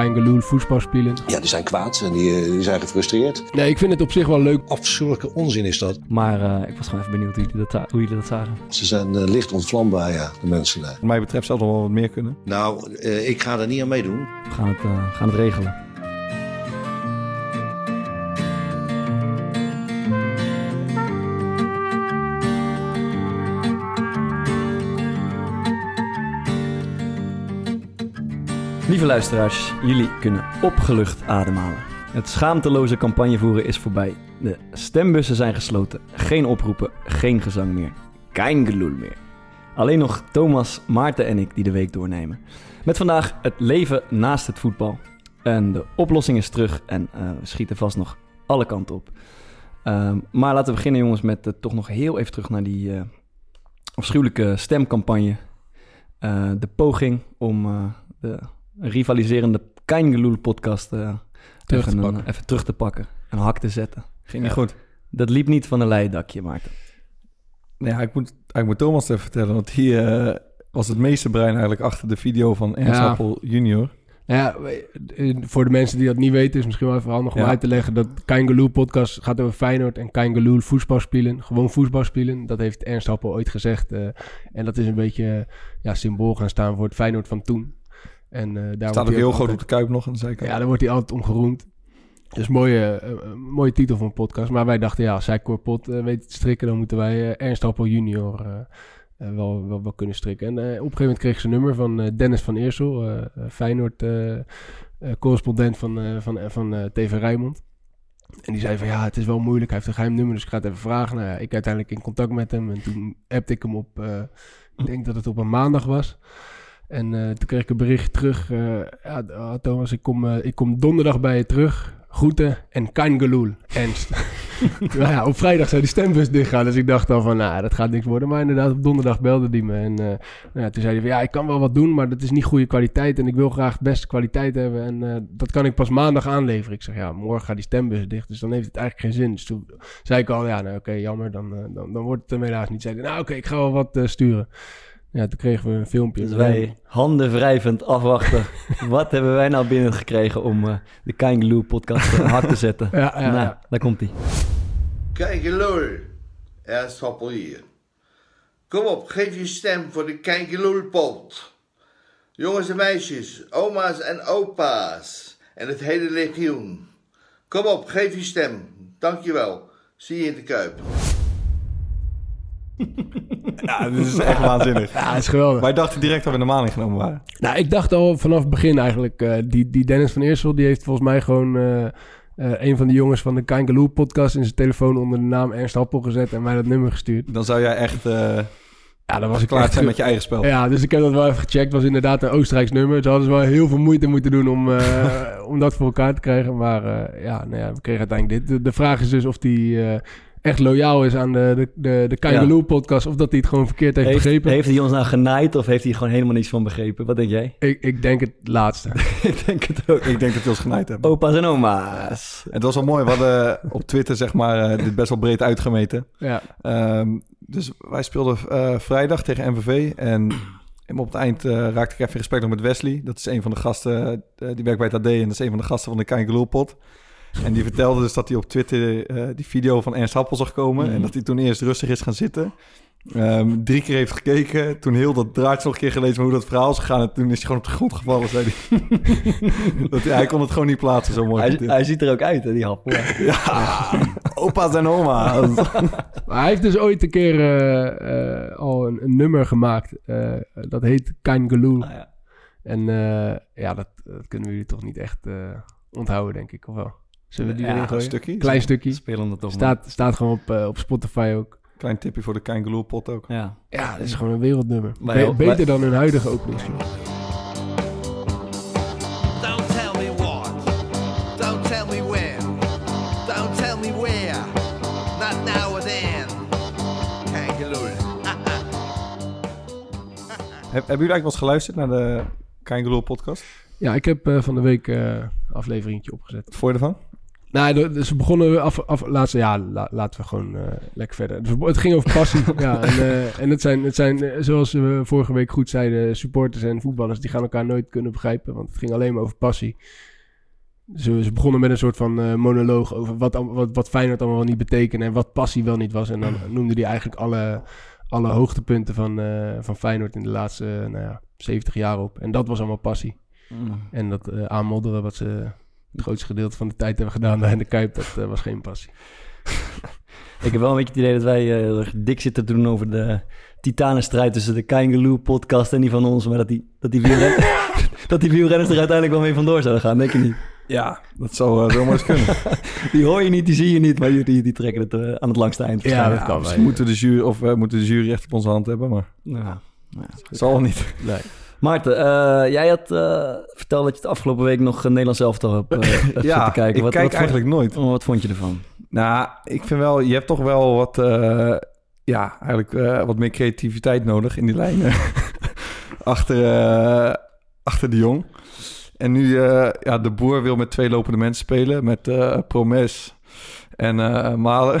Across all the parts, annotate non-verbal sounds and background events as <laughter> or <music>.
Kangaloo voetbal spelen. Ja, die zijn kwaad en die, die zijn gefrustreerd. Nee, ik vind het op zich wel leuk. Afschuwelijke onzin is dat. Maar uh, ik was gewoon even benieuwd hoe jullie dat, hoe jullie dat zagen. Ze zijn uh, licht ontvlambaar, ja, de mensen daar. Wat mij betreft zal er wel wat meer kunnen. Nou, uh, ik ga er niet aan meedoen. We gaan het, gaan het regelen. Lieve luisteraars, jullie kunnen opgelucht ademhalen. Het schaamteloze campagnevoeren is voorbij. De stembussen zijn gesloten. Geen oproepen, geen gezang meer. Kein geloel meer. Alleen nog Thomas, Maarten en ik die de week doornemen. Met vandaag het leven naast het voetbal. En de oplossing is terug en uh, we schieten vast nog alle kanten op. Uh, maar laten we beginnen jongens met uh, toch nog heel even terug naar die uh, afschuwelijke stemcampagne. de poging om de rivaliserende Keingeloel podcast uh, terug even, te een, even terug te pakken. Een hak te zetten. Ging niet ja. goed. Dat liep niet van een leidakje, Maarten. Ja, ik moet, ik moet Thomas even vertellen, want hier uh, was het meeste brein eigenlijk achter de video van Ernst ja. Appel junior. Ja, voor de mensen die dat niet weten, is misschien wel even handig om ja. uit te leggen dat Kangaloo podcast gaat over Feyenoord en Kangaloo voetbal spelen. Gewoon voetbal spelen. Dat heeft Ernst Appel ooit gezegd. Uh, en dat is een beetje ja, symbool gaan staan voor het Feyenoord van toen. En, uh, daar staat ook heel groot op de kuip nog aan de zijkant. Ja, daar wordt hij altijd om geroemd. Dus mooie, uh, mooie titel van een podcast. Maar wij dachten, ja, als zij Corpot uh, weet te strikken, dan moeten wij Ernst Appel junior wel, wel, wel kunnen strikken. En op een gegeven moment kreeg ze een nummer van Dennis van Eersel, Feyenoord correspondent van, van, van TV Rijnmond. En die zei van ja, het is wel moeilijk. Hij heeft een geheim nummer, dus ik ga het even vragen. Nou ja, ik uiteindelijk in contact met hem. En toen appte ik hem op, ik denk dat het op een maandag was. En uh, toen kreeg ik een bericht terug. Uh, ja, Thomas, ik kom, uh, ik kom donderdag bij je terug. Groeten en Kangeloel. Ernst. <laughs> nou ja, op vrijdag zou die stembus dichtgaan. Dus ik dacht al van, nou, dat gaat niks worden. Maar inderdaad, op donderdag belde hij me. En nou ja, toen zei hij van, ja, ik kan wel wat doen, maar dat is niet goede kwaliteit. En ik wil graag de beste kwaliteit hebben. En dat kan ik pas maandag aanleveren. Ik zeg, ja, morgen gaat die stembus dicht. Dus dan heeft het eigenlijk geen zin. Dus toen zei ik al, ja, nou, oké, jammer. Dan, dan, dan wordt het hem helaas niet. Zei nou, oké, ik ga wel wat sturen. Ja, toen kregen we een filmpje. Dus wij handen wrijvend afwachten. <laughs> Wat hebben wij nou binnengekregen om uh, de Kangaloo podcast hard te zetten? <laughs> ja, ja, nou, ja. daar komt hij. Kangaloo, Ernst Happel hier. Kom op, geef je stem voor de Kangaloo pot. Jongens en meisjes, oma's en opa's en het hele legioen. Kom op, geef je stem. Dankjewel. Zie je in de Kuip. <laughs> Ja, dit is echt waanzinnig. Ja, het is geweldig. Wij dachten direct dat we normaal ingenomen waren. Nou, ik dacht al vanaf het begin eigenlijk. Uh, die, die Dennis van Eersel, die heeft volgens mij gewoon... Uh, uh, een van de jongens van de Kangaloo podcast in zijn telefoon onder de naam Ernst Appel gezet en mij dat nummer gestuurd. Dan zou jij echt... Ja, dan was ik klaar zijn met je eigen spel. Ja, dus ik heb dat wel even gecheckt. Was inderdaad een Oostenrijks nummer. Ze hadden ze wel heel veel moeite moeten doen om, <laughs> om dat voor elkaar te krijgen. Maar ja, nou ja, we kregen uiteindelijk dit. De, de vraag is dus of die echt loyaal is aan de, de, de, de Kangaloo ja. podcast... of dat hij het gewoon verkeerd heeft, heeft begrepen. Heeft hij ons nou genaaid of heeft hij gewoon helemaal niets van begrepen? Wat denk jij? <laughs> Ik, ik denk het laatste. <laughs> ik denk het ook. Ik denk dat we ons genaaid hebben. Opa's en oma's. Het was wel mooi. We hadden op Twitter zeg maar dit best wel breed uitgemeten. Ja. Um, dus wij speelden uh, vrijdag tegen MVV en... <clears throat> op het eind uh, raakte ik even in gesprek nog met Wesley. Dat is een van de gasten, uh, die werkt bij het AD... en dat is een van de gasten van de Kangaloo pot. En die vertelde dus dat hij op Twitter uh, die video van Ernst Happel zag komen. Mm. En dat hij toen eerst rustig is gaan zitten. Um, drie keer heeft gekeken. Toen heel dat draadje nog een keer gelezen hoe dat verhaal is gegaan. En toen is hij gewoon op de grond gevallen, zei hij. <laughs> dat, hij, hij kon het gewoon niet plaatsen, zo mooi. Hij, hij ziet er ook uit, hè, die Happel. <laughs> ja, opa's en oma's. <laughs> hij heeft dus ooit een keer uh, uh, al een, een, nummer gemaakt. dat heet Kangaloo. Ah, ja. En ja, dat, dat, kunnen jullie toch niet echt onthouden, denk ik, of wel? Zullen we die ja, erin gooien? Een stukje. Klein stukje. Spelen toch staat, staat gewoon op, uh, op Spotify ook. Klein tipje voor de Kangaloo pot ook. Ja, ja dat is gewoon een wereldnummer. Be beter wij... dan hun huidige openingslied. Don't tell me what. Don't tell me when. Don't tell me where. Not now or then. Kangaloo. <laughs> Heb, hebben jullie eigenlijk wel eens geluisterd naar de Kangaloo podcast? Ja, ik heb uh, van de week uh, afleveringetje opgezet. Wat vond je ervan? Nou, de- ze begonnen af, af laatste, ja, la- laten we gewoon eh, lekker verder. Het ging over passie. <laughs> ja, en, eh, en het zijn, het zijn eh, zoals we vorige week goed zeiden, supporters en voetballers, die gaan elkaar nooit kunnen begrijpen, want het ging alleen maar over passie. Ze, ze begonnen met een soort van monoloog over wat, wat, wat Feyenoord allemaal wel niet betekende en wat passie wel niet was. En dan <clears throat> noemde hij eigenlijk alle, alle hoogtepunten van, van Feyenoord in de laatste nou ja, 70 jaar op. En dat was allemaal passie. En dat aanmodderen wat ze het grootste gedeelte van de tijd hebben gedaan daar in de Kuip, dat eh, was geen passie. <laughs> Ik heb wel een beetje het idee dat wij eh, heel erg dik zitten te doen over de titanenstrijd tussen de Kangaloo podcast en die van ons. Maar dat die, dat die, wielren, <laughs> dat die wielrenners er uiteindelijk wel mee vandoor zouden gaan, denk je niet? Ja, dat zou uh, zomaar eens kunnen. <laughs> Die hoor je niet, die zie je niet, maar die, die, trekken het eh, aan het langste eind. Ja, dat kan. Misschien moeten de jury, of moeten de jury echt op onze hand hebben, maar Ja. Ja. zal niet. Nee. Maarten, eh, jij had uh, verteld dat je het afgelopen week nog een Nederlands elftal hebt, <laughs> uh, ja, zitten kijken. ik wat, kijk wat eigenlijk nooit. Vond, wat vond je ervan? Nou, ik vind wel, je hebt toch wel wat, ja, eigenlijk wat meer creativiteit nodig in die lijnen. <laughs> achter, achter de jong. En nu, ja, de boer wil met twee lopende mensen spelen, met Promes en Malen.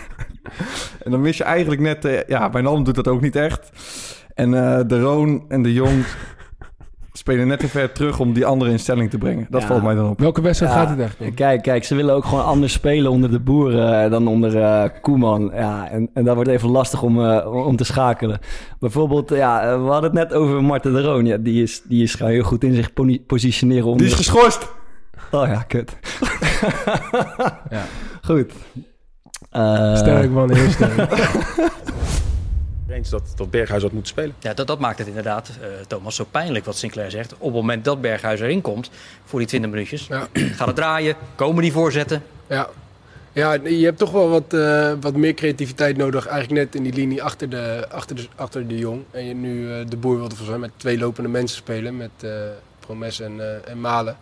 <laughs> en dan mis je eigenlijk net, ja, Wijnaldum doet dat ook niet echt. En de Roon en de Jong <laughs> spelen net te ver terug om die andere in stelling te brengen. Dat Ja. valt mij dan op. Welke wedstrijd Ja, gaat het echt om? Kijk, kijk, ze willen ook gewoon anders spelen onder de boeren eh, dan onder eh, Koeman. Ja, en, en dat wordt even lastig om, eh, om te schakelen. Bijvoorbeeld, ja, we hadden het net over Marten de Roon. Ja, die, is, die is gewoon heel goed in zich positioneren onder... Die is geschorst! Oh ja, kut. Ja. <laughs> Goed. Eh, Sterk man, heel sterk. <laughs> eens dat, dat Berghuis had moeten spelen. Ja, dat, dat maakt het inderdaad, eh, Thomas, zo pijnlijk wat Sinclair zegt. Op het moment dat Berghuis erin komt, voor die 20 minuutjes, Ja. <clears throat> gaat het draaien, komen die voorzetten. Ja. ja, je hebt toch wel wat, eh, wat meer creativiteit nodig. Eigenlijk net in die linie achter de, achter de, achter de jong. En je nu eh, de boer wilde volgens mij met twee lopende mensen spelen. Met eh, Promes en, eh, en Malen.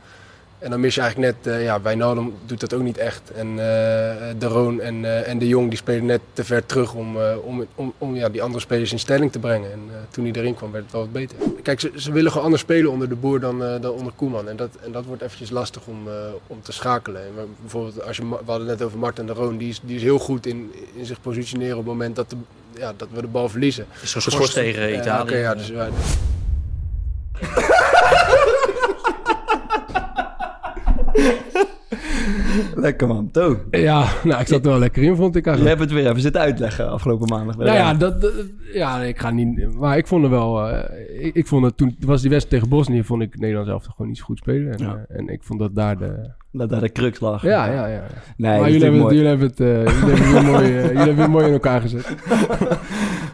En dan mis je eigenlijk net, eh ja, Wijnaldum doet dat ook niet echt. En eh, De Roon en, eh, en De Jong die spelen net te ver terug om, eh, om, om, om ja, die andere spelers in stelling te brengen. En eh, toen hij erin kwam werd het wel wat beter. Kijk, ze, ze willen gewoon anders spelen onder de boer dan, eh, dan onder Koeman. En dat, en dat wordt eventjes lastig om, eh, om te schakelen. En bijvoorbeeld, als je, we hadden het net over Martin De Roon. Die is, die is heel goed in, in zich positioneren op het moment dat, de, ja, dat we de bal verliezen. Is geschorst tegen Ja, Italië. Oké, ja, dus, <laughs> <laughs> Lekker man. To. Ja, nou, ik zat er wel lekker in, vond ik Je eigenlijk. hebt het weer even zitten uitleggen afgelopen maandag. Nou ja, dat, dat- ja, ik ga niet... Maar ik vond er wel... eh, ik, ik vond het toen... was die wedstrijd tegen Bosnië, vond ik Nederland zelf toch gewoon niet zo goed spelen. En, Ja. eh, en ik vond dat daar de... Dat daar de crux lag. Ja, ja, ja. Nee, maar jullie hebben, het, mooi. jullie hebben het, eh, jullie hebben weer mooi, jullie hebben weer mooi in elkaar gezet. <laughs>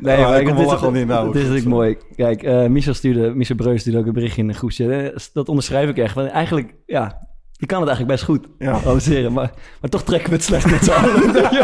Nee, Oh, maar ik het wel het nou. is natuurlijk mooi. Kijk, eh Michel stuurde, Michel Breus stuurde ook een berichtje in de groepje. Dat onderschrijf ik echt. Want eigenlijk, ja, je kan het eigenlijk best goed Ja. <laughs> Maar, maar toch trekken we het slecht met z'n allen. <laughs>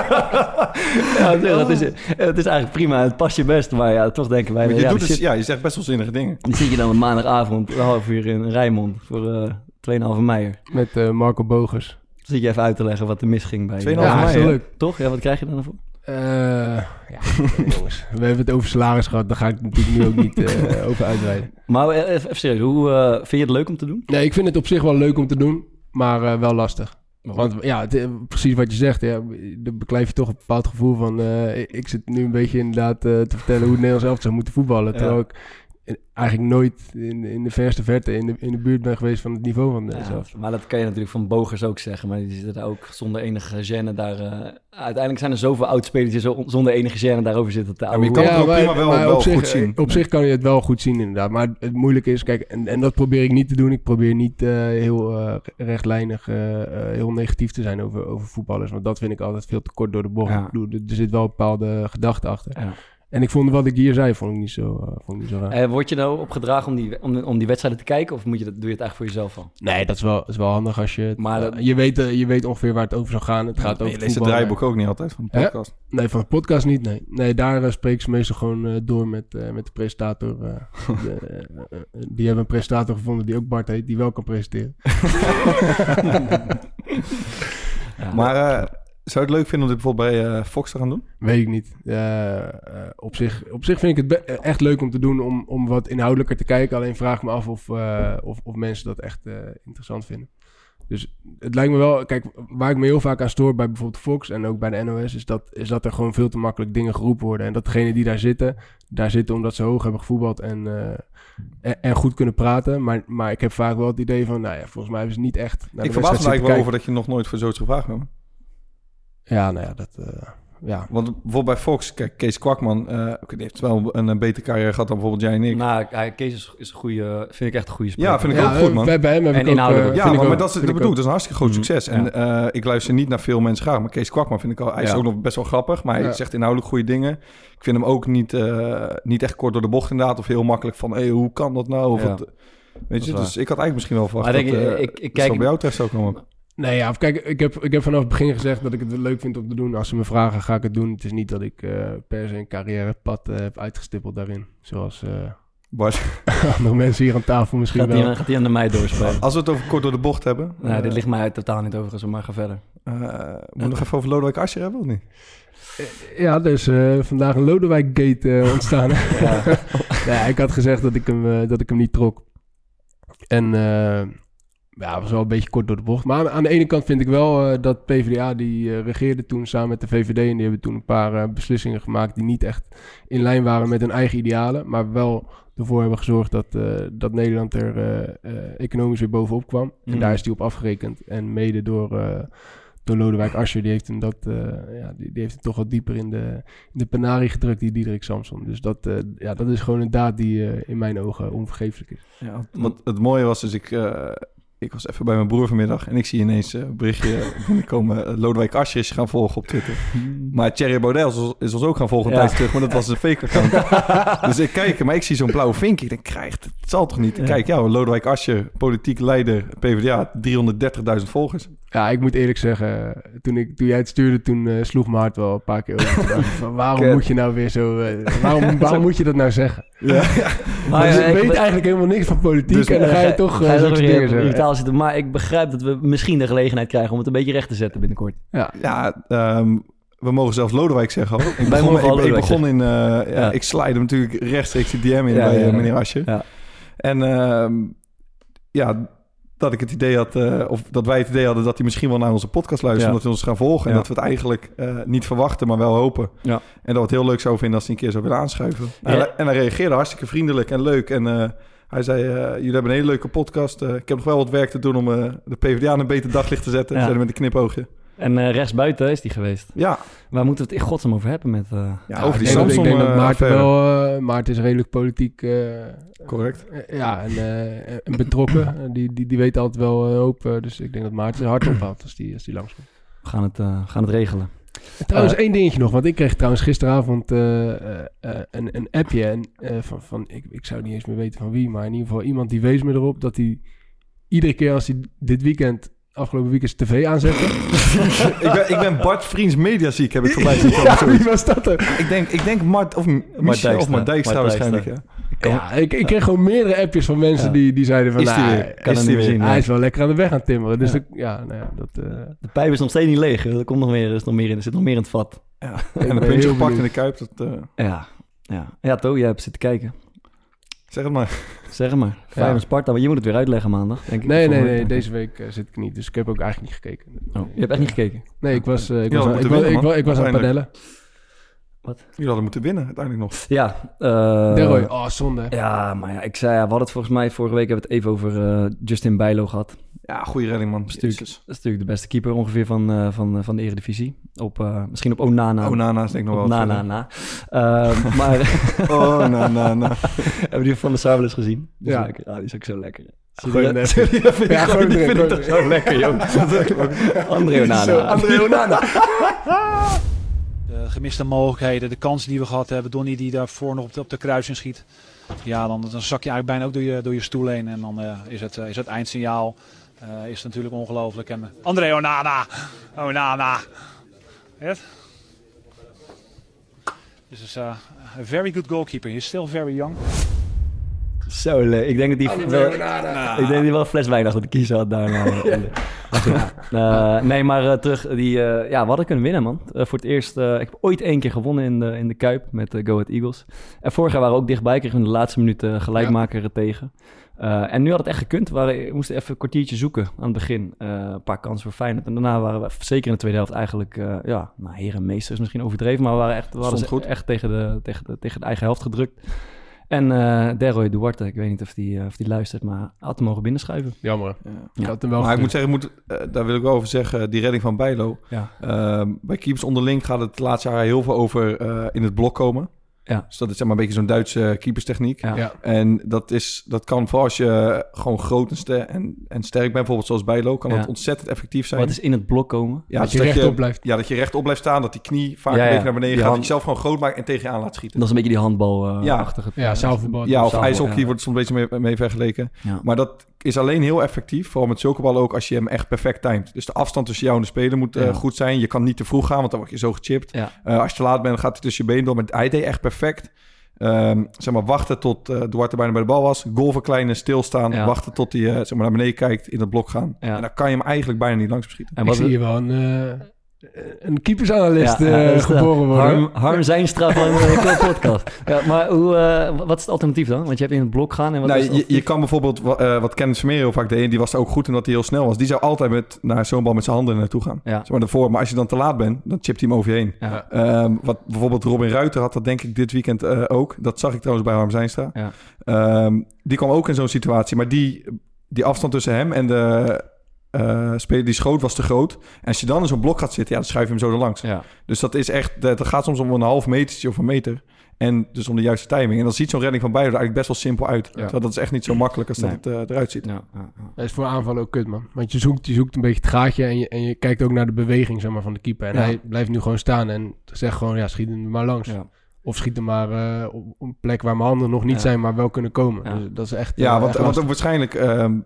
ja, ja het, is, het is eigenlijk prima. Het past je best. Maar ja, toch denken wij... Maar je, ja, doet dus, ja, je zegt best wel zinnige dingen. die zit je dan een maandagavond, een half uur in Rijnmond voor eh 2,5 meijer. Met eh, Marco Bogers. Dan zit je even uit te leggen wat er misging bij je. 2,5 Ja, mei, is wel hè? leuk. Toch? Ja, wat krijg je dan ervoor? Eh, ja, jongens. We hebben het over salaris gehad. Daar ga ik natuurlijk nu ook niet eh, <laughs> over uitweiden. Maar eh, even, serieus, hoe vind je het leuk om te doen? Nee, ik vind het op zich wel leuk om te doen. Maar eh, wel lastig. Want ja, het, eh, precies wat je zegt. Ja, dan beklijf je toch een bepaald gevoel van... eh, ik- zit nu een beetje inderdaad te vertellen hoe het Nederlands elftal zou moeten voetballen. Ja. Terwijl ik eigenlijk nooit in, in de verste verte in de, in de buurt ben geweest van het niveau van Ja, elftal. maar dat kan je natuurlijk van Bogers ook zeggen. Maar die zitten daar ook zonder enige gêne daar... eh, uiteindelijk zijn er zoveel oudspelers die zo zonder enige gêne daarover zitten te maar je kan het ook prima wel- wel op zich, goed zien. eh, Op zich kan je het wel goed zien inderdaad. Maar het moeilijke is, kijk, en, en dat probeer ik niet te doen. Ik probeer niet eh, heel eh, rechtlijnig, heel negatief te zijn over, over voetballers. Want dat vind ik altijd veel te kort door de bocht. Ja. Er, er zit wel een bepaalde gedachte achter. En ik vond wat ik hier zei, vond ik niet zo, eh, vond ik niet zo raar. Eh, word je nou opgedragen om die, om, om die wedstrijden te kijken? Of moet je dat, doe je het eigenlijk voor jezelf al? Nee, dat is wel, is wel handig als je... het- Maar dat- je, weet, eh, je weet ongeveer waar het over zou gaan. Het gaat over je leest het draaiboek ook niet altijd van de Hè? podcast. Nee, van de podcast niet, nee. Nee, daar uh, spreken ze meestal gewoon eh, door met, eh, met de presentator. eh, <laughs> de, eh, eh, die hebben een presentator gevonden die ook Bart heet, die wel kan presenteren. <laughs> <laughs> Ja. Maar eh, zou je het leuk vinden om dit bijvoorbeeld bij eh, Fox te gaan doen? Weet ik niet. Eh, op, zich, op zich vind ik het eh, echt leuk om te doen om, om wat inhoudelijker te kijken. Alleen vraag me af of, of, of mensen dat echt interessant vinden. Dus het lijkt me wel, kijk, waar ik me heel vaak aan stoor bij bijvoorbeeld Fox en ook bij de NOS, is dat, is dat er gewoon veel te makkelijk dingen geroepen worden. En dat degenen die daar zitten, daar zitten omdat ze hoog hebben gevoetbald en, en, en goed kunnen praten. Maar, maar ik heb vaak wel het idee van, nou ja, volgens mij hebben ze niet echt. Ik verbaas me eigenlijk wel over dat je nog nooit voor zoiets gevraagd bent. Ja, nou ja, dat. eh, ja. Want bijvoorbeeld bij Fox, kijk, Kees Kwakman, eh, oké, die heeft wel een, een betere carrière gehad dan bijvoorbeeld jij en ik. Nou, hij- Kees is, is een goede, vind ik echt een goede speler. Ja, vind ik Ja, ook goed, man. Bij, bij hem heb En ik ook, inhoudelijk eh, ook. Ja, maar, maar dat is, dat ik bedoel dat is een hartstikke groot Mhm. succes. En eh, ik luister niet naar veel mensen graag, maar Kees Kwakman vind ik al, hij is Ja. ook nog best wel grappig, maar hij Ja. zegt inhoudelijk goede dingen. Ik vind hem ook niet, eh, niet echt kort door de bocht inderdaad, of heel makkelijk van, hé, hoe kan dat nou? Of Ja. wat, weet je, dus ik had eigenlijk misschien wel verwacht Maar dat, denk ik- eh, ik- ik dat kijk- bij jou terecht zou komen. Nee, ja, kijk, ik heb, ik heb vanaf het begin gezegd dat ik het leuk vind om te doen. Als ze me vragen, ga ik het doen. Het is niet dat ik eh, per se een carrièrepad eh, heb uitgestippeld daarin. Zoals eh, Bart, <laughs> andere mensen hier aan tafel misschien Gaat wel. hij, gaat hij aan de mij doorspelen? als we het over kort door de bocht hebben, Nee, dit ligt mij totaal niet overigens, maar ga verder. eh, moeten we nog even over Lodewijk Asscher hebben of niet? Ja, dus eh, vandaag een Lodewijk-gate eh, ontstaan. <laughs> Ja. nee, ik had gezegd dat ik hem, dat ik hem niet trok. En eh, ja, was wel een beetje kort door de bocht. Maar aan, aan de ene kant vind ik wel eh, dat PvdA, die eh, regeerde toen samen met de VVD... en die hebben toen een paar eh, beslissingen gemaakt... die niet echt in lijn waren met hun eigen idealen... maar wel ervoor hebben gezorgd dat, eh, dat Nederland er eh, eh, economisch weer bovenop kwam. En Mhm. daar is die op afgerekend. En mede door... eh, door Lodewijk Asscher, die heeft hem dat, eh, ja, die, die heeft hem toch wat dieper in de, in de penarie gedrukt, die Diederik Samson. Dus dat, eh, ja, dat is gewoon een daad die eh, in mijn ogen onvergeeflijk is. Ja, wat het mooie was, dus ik, eh, ik was even bij mijn broer vanmiddag en ik zie ineens eh, een berichtje <laughs> binnenkomen. eh, Lodewijk Asscher is gaan volgen op Twitter. Maar Thierry Baudet is, ons- ook gaan volgen een Ja. terug, maar dat was een fake account. <laughs> dus ik kijk, maar ik zie zo'n blauwe vinkje. Ik denk, krijgt, het zal toch niet? Ik. Kijk, ja, Lodewijk Asscher, politiek leider, PvdA, 330.000 volgers. Ja, ik moet eerlijk zeggen, toen, ik, toen jij het stuurde, toen eh, sloeg mijn hart wel een paar keer over. <laughs> Van, waarom moet je nou weer zo... eh, waarom <laughs> waarom moet je dat nou zeggen? Ja. <laughs> Maar ja, je ik- weet eigenlijk helemaal niks van politiek Dus, en dan Eh, ga je toch ga uh, je zulke weer dingen in zeggen. taal zitten. Maar ik begrijp dat we misschien de gelegenheid krijgen om het een beetje recht te zetten binnenkort. Ja, ehm, we mogen zelfs Lodewijk zeggen. Hoor. Ik begon, ik, begon in... eh, ja, Ja. Ik slide hem natuurlijk rechtstreeks die DM in Ja, bij ja, eh, ja. meneer. Ja. En ehm, ja, dat ik het idee had... eh, of dat wij het idee hadden dat hij misschien wel naar onze podcast luistert... Ja. omdat hij ons gaan volgen. En dat we het eigenlijk eh, niet verwachten, maar wel hopen. Ja. En dat we het heel leuk zouden vinden als hij een keer zou willen aanschuiven. En, hij- en hij reageerde hartstikke vriendelijk en leuk. En eh, hij zei, jullie hebben een hele leuke podcast. Ik heb nog wel wat werk te doen om de PvdA aan een beter daglicht te zetten. Ja. Zei met een knipoogje. En eh rechtsbuiten is die geweest. Ja, Waar moeten we het in godsnaam over hebben met... eh, ja, over ik die denk, dat, ik Samsung denk dat Maarten wel... eh, Maarten is redelijk politiek... eh, Correct. ja, en, eh, en betrokken. <coughs> Die, die, die weet altijd wel een hoop. dus ik denk dat Maarten zijn hart ophaalt als die, als die langskomt. we gaan het, eh, gaan het regelen. En Trouwens, één dingetje nog. Want ik kreeg trouwens gisteravond eh, eh, eh, een, een appje. En, eh, van, van, ik, ik zou niet eens meer weten van wie. Maar in ieder geval iemand die wees me erop dat hij iedere keer als hij dit weekend, afgelopen weekend, tv aanzette. <laughs> ik, ben, ik ben Bart Vriends mediaziek, heb ik voorbij zien komen. <laughs> ja, zoiets. wie was dat er? Ik denk, ik denk Mart of M- Michel of. Mart Dijkstra Mart waarschijnlijk. Dijkstra. Ja. Ja, ik, ik kreeg gewoon meerdere appjes van mensen Ja. die, die zeiden van... Is die nou, weer? hij- Kan Is die weer? zien. Hij is wel lekker aan de weg aan timmeren. Dus Ja. ik- ja, nou ja, dat... eh, De pijp is nog steeds niet leeg. Er, komt nog meer, er, is nog meer in, er zit nog meer in het vat. Ja. En een heel puntje gepakt in de kuip. Dat, eh, Ja, ja. ja To, jij hebt zitten kijken. Zeg het maar. Zeg het maar. Feyenoord Sparta, maar je moet het weer uitleggen maandag, denk ik. nee, nee, nee. Deze week eh, zit ik niet. Dus ik heb ook eigenlijk niet gekeken. Oh, je hebt echt niet gekeken? Nee, ik was, eh, ik was, ik, moeten was, winnen, ik, was, man. ik was aan het padellen. Jullie hadden moeten winnen uiteindelijk nog. Ja. eh Deroy, oh, zonde. Ja, maar ja, ik zei, ja, we hadden het volgens mij vorige week hebben we het even over eh, Justin Bijlo gehad. Ja, goede redding man. Stuk. Jezus. Dat is natuurlijk de beste keeper ongeveer van, eh, van, eh, van de Eredivisie. Op, eh, misschien op Onana. Nana is denk ik nog op wel. na, na, na. Eh, maar Oh, na, na, na. hebben die van de Sabel eens gezien? Die is Ja. lekker. Ja, die is ook zo lekker. Gooi dat? Ja, gooi erin, vind ik toch zo lekker, joh. <laughs> André Onana. Zo, André Onana. De gemiste mogelijkheden, de kansen die we gehad hebben. Donny die daarvoor nog op de, op de kruising schiet. Ja, dan, dan zak je eigenlijk bijna ook door je, door je stoel heen. En dan eh, is, het, is het eindsignaal eh, is natuurlijk ongelooflijk. En, eh, André Onana! Onana! Yes? This is uh, a very good goalkeeper. He's still very young. Zo leuk. Ik denk dat die wel, ik denk dat die wel een fles wijn achter de kiezer had daarna. <laughs> Eh, nee, maar eh, terug. Die, eh, ja, we hadden kunnen winnen, man. Eh, voor het eerst. eh, ik heb ooit één keer gewonnen in de, in de Kuip met de Go Ahead Eagles. En vorig jaar waren we ook dichtbij. Kregen we in de laatste minuut eh, gelijkmaker er tegen. Eh, en nu had het echt gekund. We, moesten even een kwartiertje zoeken aan het begin. Eh, een paar kansen voor Feyenoord. En daarna waren we, zeker in de tweede helft, eigenlijk... eh ja, nou, heren meester is misschien overdreven. Maar we, waren echt, we hadden goed. echt tegen de, tegen, de, tegen de eigen helft gedrukt. En eh Deroy Duarte, ik weet niet of die, of die luistert... maar had hem mogen binnenschuiven. Jammer. Ja. Ik had hem wel maar ik moet zeggen, ik moet, daar wil ik wel over zeggen, die redding van Bijlo. Ja. Ehm, bij keepers onderling gaat het de laatste jaar heel veel over eh, in het blok komen. Ja. Dus dat is zeg maar een beetje zo'n Duitse keeperstechniek. Ja. Ja. En dat, is, dat kan vooral als je gewoon groot en, ster- en, en sterk bent, bijvoorbeeld zoals Bijlo, kan Ja. het ontzettend effectief zijn. Wat is in het blok komen? ja, Dat dus je rechtop blijft. Ja, dat je rechtop blijft staan, dat die knie vaak Ja, een ja. beetje naar beneden Die gaat. hand- Dat je zelf gewoon groot maakt en tegen je aan laat schieten. Dat is een beetje die handbal-achtige... Ja, zaalvoetbal. Ja, of ijshockey ja. wordt er soms een beetje mee, mee vergeleken. Ja. Maar dat is alleen heel effectief, vooral met zulke ballen ook, als je hem echt perfect timed. Dus de afstand tussen jou en de speler moet eh, goed zijn. Je kan niet te vroeg gaan, want dan word je zo gechipt. Ja. Eh, als je te laat bent, gaat hij tussen je benen door. Maar hij deed echt perfect. Ehm, zeg maar, wachten tot eh Duarte bijna bij de bal was. Goal verkleinen, stilstaan. Ja. Wachten tot hij eh, zeg maar, naar beneden kijkt, in het blok gaan. Ja. En dan kan je hem eigenlijk bijna niet langs beschieten. En Ik zie hier wel een, eh, een keepersanalist Ja, ja, eh, geboren worden. Harm, Harm Zijnstra van de Club <laughs> Podcast. Ja, maar hoe, eh, wat is het alternatief dan? Want je hebt in het blok gaan en wat Nou, is het je, je kan bijvoorbeeld, wa- eh, wat Kenneth Vermeer heel vaak deed... en die was ook goed omdat hij heel snel was... die zou altijd met, naar zo'n bal met zijn handen naartoe gaan. Ja. Zeg maar, daarvoor. maar als je dan te laat bent, dan chipt hij hem over je heen. Ja. Ehm, wat bijvoorbeeld Robin Ruiter had dat denk ik dit weekend eh, ook. Dat zag ik trouwens bij Harm Zijnstra. Ja. Ehm, die kwam ook in zo'n situatie. Maar die, die afstand tussen hem en de eh, speler die schoot was te groot. En als je dan in zo'n blok gaat zitten, ja, dan schuif je hem zo er langs. Ja. Dus dat is echt, dat gaat soms om een half metertje of een meter. En dus om de juiste timing. En dan ziet zo'n redding van Bijlo er eigenlijk best wel simpel uit. Terwijl dat is echt niet zo makkelijk als Nee. dat het eh, eruit ziet. Ja, ja, ja. Dat is voor aanvallen ook kut, man. Want je zoekt, je zoekt een beetje het gaatje en je, en je kijkt ook naar de beweging zeg maar, van de keeper. En Ja. hij blijft nu gewoon staan en zegt gewoon, ja, schiet hem er maar langs. Ja. Of schiet hem maar eh, op een plek waar mijn handen nog niet Ja. zijn, maar wel kunnen komen. Ja. Dus dat is echt... Ja, want, echt want waarschijnlijk ehm,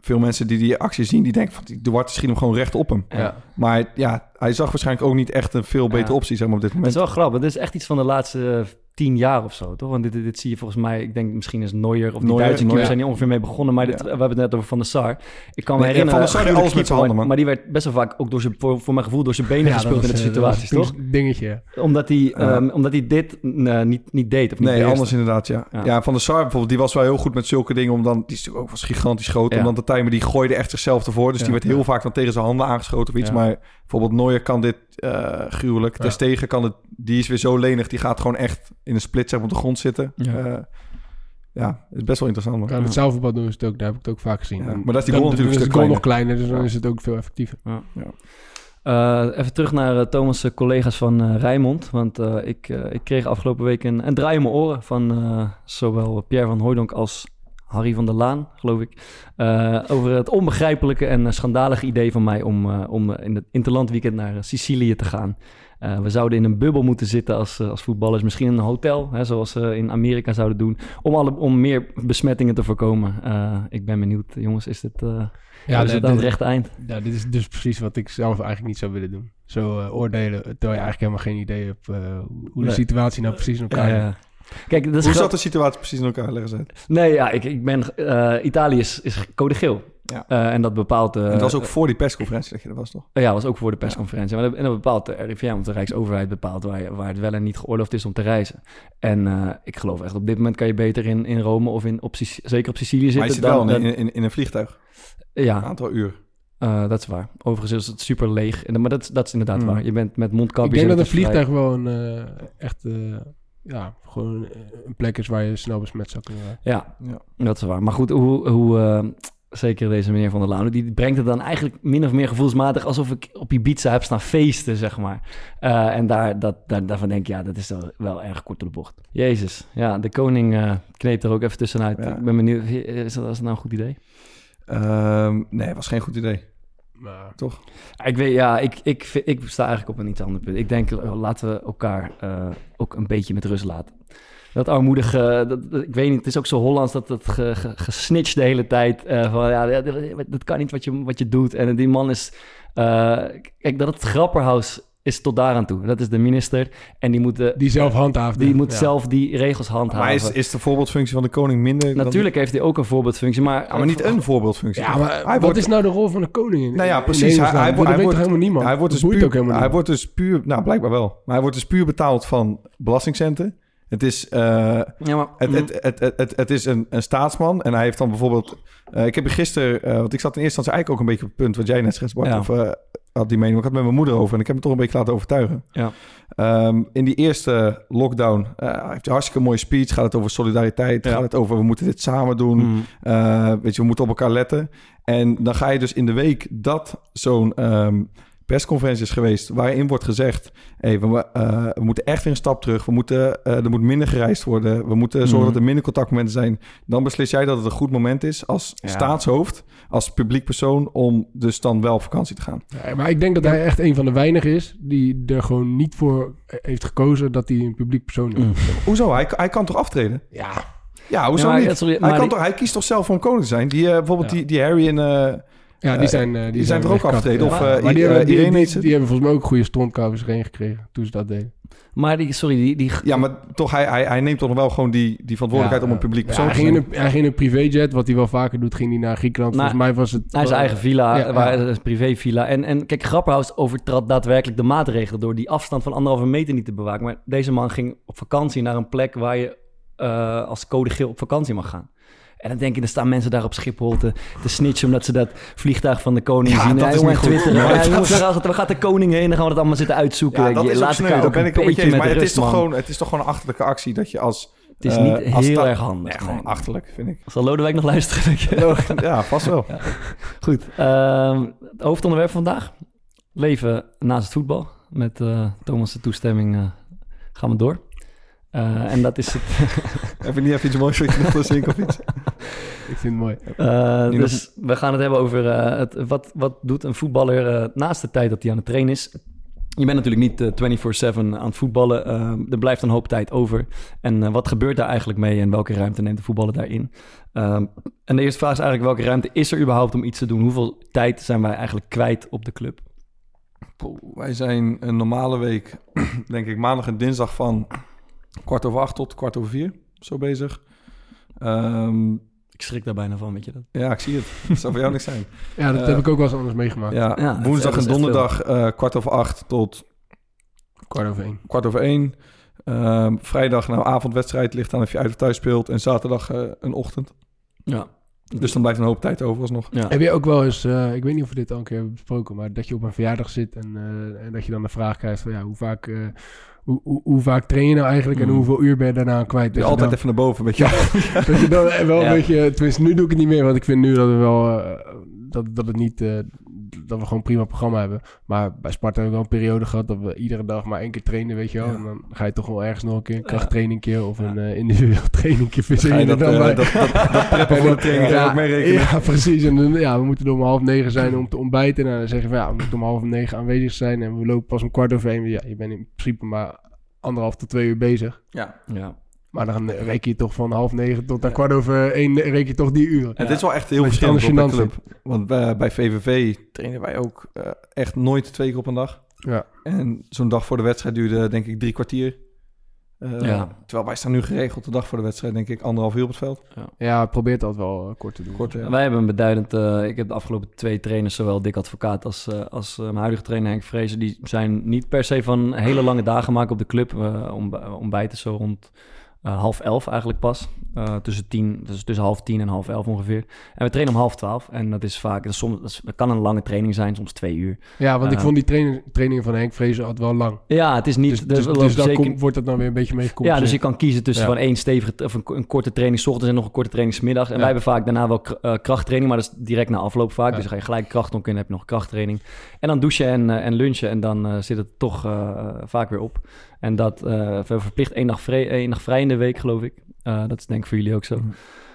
veel mensen die die actie zien, die denken van die Duarte schiet hem gewoon recht op hem. Ja. Maar ja, hij zag waarschijnlijk ook niet echt een veel betere Ja. optie zeg maar, op dit Het is moment. wel grappig. Dit is echt iets van de laatste eh, tien jaar of zo, toch? Want dit, dit zie je volgens mij... Ik denk misschien is Neuer of die Neuer, Duitse Neuer. zijn hier ongeveer mee begonnen. Maar dit, Ja. we hebben het net over Van der Sar. Ik kan me Nee, herinneren... Van der Sar alles met zijn handen, man. Maar die werd best wel vaak ook door zijn, voor, voor mijn gevoel door zijn benen Ja, gespeeld in de situaties, toch? dingetje. Omdat hij, Ja. ehm, omdat hij dit eh, niet, niet deed of niet Nee, anders inderdaad, ja. Ja. Van der Sar bijvoorbeeld, die was wel heel goed met zulke dingen. Om dan, die is natuurlijk ook was gigantisch groot. Ja. Om dan te timen, die gooide echt zichzelf ervoor. Dus die werd heel vaak dan tegen zijn handen aangeschoten of iets. Maar bijvoorbeeld Neuer kan dit eh, gruwelijk. Ja. Kan het, die is weer zo lenig. Die gaat gewoon echt in een split zeg op de grond zitten. Ja. Ja, ja is best wel interessant. Ja, met zaalvoetbal doen ze het ook, daar heb ik het ook vaak gezien. Ja, En maar dat is die goal natuurlijk een is stuk de goal nog kleiner, dus dan Ja. is het ook veel effectiever. Eh, even terug naar eh, Thomas' eh, collega's van eh Rijnmond. Want eh, ik, eh, ik kreeg afgelopen week een, een draai in mijn oren van eh, zowel Pierre van Hooydonk als Harry van der Laan, geloof ik. eh, over het onbegrijpelijke en eh, schandalige idee van mij om, eh, om in het interlandweekend naar Sicilië te gaan. We zouden in een bubbel moeten zitten als, als voetballers. Misschien in een hotel, hè, zoals ze in Amerika zouden doen. Om, alle, om meer besmettingen te voorkomen. Ik ben benieuwd, jongens. Is dit, Ja, is dit- aan het rechte eind? Ja, dit is dus precies wat ik zelf eigenlijk niet zou willen doen. Zo oordelen, terwijl je eigenlijk helemaal geen idee hebt hoe de Nee. situatie nou precies in elkaar Ja, zit. ja. Kijk, dat is Hoe zat de situatie precies in elkaar? Leggen. Nee, ja, ik, ik ben... eh, Italië is, is code geel. Ja. Eh, en dat bepaalt... eh, En het was ook voor die persconferentie dat je er was, toch? ja, was ook voor de persconferentie. Maar dat, en dat bepaalt de RIVM, want de Rijksoverheid bepaalt waar, waar het wel en niet geoorloofd is om te reizen. En eh, ik geloof echt, op dit moment kan je beter in, in Rome of in, op, Sic- zeker op Sicilië zitten. Maar je zit dan- wel dan- in, in, in een vliegtuig. Een ja, aantal uur. eh, dat is waar. Overigens is het super leeg. En, maar dat, dat is inderdaad Mm. waar. Je bent met mondkapjes... Ik denk en dat een vrij- vliegtuig een eh, echt, eh, ja, gewoon eh, een plek is waar je snel besmet zou kunnen raken. Ja, Ja. dat is waar. Maar goed, hoe, hoe eh, zeker deze meneer Van der Laan, die brengt het dan eigenlijk min of meer gevoelsmatig alsof ik op Ibiza heb staan feesten, zeg maar. Eh, en daar, dat, daar, daarvan denk ik, ja, dat is wel, wel erg kort door de bocht. Jezus, ja, de koning eh kneept er ook even tussenuit. Ja. Ik ben benieuwd, is dat, is dat nou een goed idee? Ehm, nee, was geen goed idee. Maar Toch? Ik weet, ja, ik, ik, ik sta eigenlijk op een iets ander punt. Ik denk, laten we elkaar eh, ook een beetje met rust laten. Dat armoedige, dat, dat- ik weet niet, het is ook zo Hollands dat het ge, ge- gesnitcht de hele tijd. eh, van ja, dat, dat kan niet wat je, wat je doet. En die man is, eh, kijk, dat het grapperhaus is tot daaraan toe. Dat is de minister en die moet, de, die zelf handhaafde. die moet ja. zelf die regels handhaven. Maar is, is de voorbeeldfunctie van de koning minder? dan- Natuurlijk heeft hij ook een voorbeeldfunctie, maar... Ja, maar niet een voorbeeldfunctie. Ja, maar hij wat wordt, is nou de rol van de koning? in- Nou ja, precies. Hij- hij Dat wordt- hij helemaal niemand? Hij wordt, dus puur, ook helemaal hij wordt dus puur, nou blijkbaar wel, maar hij wordt dus puur betaald van belastingcenten. Het is, eh, Ja, maar... het, het, het, het, het, het is een, een staatsman en hij heeft dan bijvoorbeeld... eh, ik heb er gisteren, eh, want ik zat in eerste instantie eigenlijk ook een beetje op het punt wat jij net schetst, Bart, Ja. of eh, had die mening. Ik had het met mijn moeder over en ik heb me toch een beetje laten overtuigen. Ja. Ehm, in die eerste lockdown eh, heeft hij hartstikke mooie speech. Gaat het over solidariteit, Ja. gaat het over we moeten dit samen doen. Mm. Eh, weet je, we moeten op elkaar letten. En dan ga je dus in de week dat zo'n ehm, persconferentie is geweest... waarin wordt gezegd... Hey, we, eh, we moeten echt weer een stap terug. We moeten, eh, er moet minder gereisd worden. We moeten zorgen Mhm. dat er minder contactmomenten zijn. Dan beslis jij dat het een goed moment is als Ja. staatshoofd... als publiek persoon om dus dan wel op vakantie te gaan. Ja, maar ik denk dat hij echt een van de weinigen is die er gewoon niet voor heeft gekozen dat hij een publiek persoon is. Mm. Hoezo? Hij, hij kan toch aftreden? Ja, Ja, hoezo Ja, maar- niet? sorry, hij, maar kan die- toch, hij kiest toch zelf om koning te zijn? Die, eh, bijvoorbeeld Ja. die, die Harry en... ja die Eh, zijn, eh, die, die zijn toch ook afgetreden? Ja. Of, maar eh, maar die, hebben, die, Irene die, hebben volgens mij ook goede strontkouders erin gekregen toen ze dat deden. Maar die, sorry, die... die Ja, maar toch, hij, hij, hij neemt toch nog wel gewoon die, die verantwoordelijkheid om een publiek Ja, persoon hij, te ging zijn. in een, hij ging in een privéjet, wat hij wel vaker doet, ging hij naar Griekenland. Nou, volgens mij was het... Hij is zijn eigen villa, Ja, waar, ja. een privévilla. En, en kijk, Grapperhaus overtrad daadwerkelijk de maatregelen... door die afstand van anderhalve meter niet te bewaken. Maar deze man ging op vakantie naar een plek... waar je eh, als code geel op vakantie mag gaan. En dan denk je, er staan mensen daar op Schiphol te, te snitchen... omdat ze dat vliegtuig van de koning Ja, zien. dat Ja, is niet goed. Twitter. Ja, Ja, dat- jongens, waar gaat, de koning heen? Dan gaan we dat allemaal zitten uitzoeken. Ja, dat Je is laat sneu. ben een ik je beetje Maar het is, toch gewoon, het is toch gewoon een achterlijke actie dat je als... Het is eh, niet als heel erg handig. Nee, gewoon achterlijk, vind ik. Zal Lodewijk nog luisteren? Ja, vast wel. Goed. ehm, het hoofdonderwerp van vandaag. Leven naast het voetbal. Met eh, Thomas' de toestemming eh, gaan we door. Eh, en dat is het. <laughs> Heb je niet even iets moois wat je zinken of iets? <laughs> Ik vind het mooi. Eh, dus we gaan het hebben over eh, het, wat, wat doet een voetballer eh, naast de tijd dat hij aan het trainen is. Je bent natuurlijk niet eh, 24-7 aan het voetballen. Er blijft een hoop tijd over. En eh, wat gebeurt daar eigenlijk mee en welke ruimte neemt de voetballer daarin? Ehm, en de eerste vraag is eigenlijk welke ruimte is er überhaupt om iets te doen? Hoeveel tijd zijn wij eigenlijk kwijt op de club? Wij zijn een normale week, <clears throat> denk ik, maandag en dinsdag van kwart over acht tot kwart over vier zo bezig. Ehm, Ik schrik daar bijna van, weet je dat? ja, ik zie het. Dat zou voor jou niks zijn. <laughs> Ja, dat Eh, heb ik ook wel eens anders meegemaakt. Ja, woensdag en donderdag eh, kwart over acht tot Kwart over één. kwart over één. Ehm, vrijdag nou avondwedstrijd ligt aan of je uit of thuis speelt. En zaterdag eh, een ochtend. Ja. Dus dan blijft een hoop tijd over alsnog. ja. Heb je ook wel eens, eh, ik weet niet of we dit al een keer hebben besproken, maar dat je op een verjaardag zit en, eh, en dat je dan de vraag krijgt van ja, hoe vaak, eh, hoe, hoe, hoe vaak train je nou eigenlijk en Mm. hoeveel uur ben je daarna aan kwijt? Je Dat altijd dan, even naar boven, weet je. <laughs> dat je dan wel Ja. een beetje, tenminste nu doe ik het niet meer, want ik vind nu dat we wel, eh, dat, dat het niet, eh, dat we gewoon een prima programma hebben. Maar bij Sparta hebben we wel een periode gehad dat we iedere dag maar één keer trainen, weet je wel. Ja. En dan ga je toch wel ergens nog een keer een Ja. krachttrainingje of een eh individueel <laughs> trainingje Ga je verzinnen. dat, dan eh, bij. dat, dat, dat preppen voor de training ook mee rekenen. Ja, precies. En dan, ja, we moeten er om half negen zijn om te ontbijten. En dan zeggen we, ja, we moeten om half negen aanwezig zijn. En we lopen pas om kwart over één. Ja, je bent in principe maar anderhalf tot twee uur bezig. Ja. ja. Maar dan reken je toch van half negen tot aan kwart over één reken je toch die uren. Het is wel echt heel verschillend op de club. Want bij, bij VVV trainen wij ook eh, echt nooit twee keer op een dag. Ja. En zo'n dag voor de wedstrijd duurde denk ik drie kwartier. Eh, Ja. Terwijl wij staan nu geregeld de dag voor de wedstrijd denk ik anderhalf uur op het veld. Ja, probeer het altijd wel eh, kort te doen. Kort, ja. Wij hebben een beduidend... eh, ik heb de afgelopen twee trainers, zowel Dick Advocaat als, eh, als eh, mijn huidige trainer Henk Vrezen... die zijn niet per se van hele lange dagen maken op de club. Om, ontbijten zo rond eh, half elf eigenlijk pas. Eh, tussen, tien, dus tussen half tien en half elf ongeveer. En we trainen om half twaalf. En dat is vaak... Dat, is soms, dat, is- dat kan een lange training zijn, soms twee uur. Ja, want ik Eh, vond die training, trainingen van Henk Vrezen altijd wel lang. Ja, het is niet... Dus, dus, dus daar zeker- komt- wordt dat dan weer een beetje mee Ja, dus je kan kiezen tussen Ja. van één stevige of een, een korte training 's ochtends en nog een korte training 's middags. En Ja. wij hebben vaak daarna wel kr- krachttraining, maar dat is direct na afloop vaak. Ja. Dus dan ga je gelijk kracht doen en heb je nog krachttraining. En dan douchen en, en lunchen en dan zit het toch vaak weer op. En dat eh, we verplicht één dag, vrij, één dag vrij in de week, geloof ik. Eh, dat is denk ik voor jullie ook zo.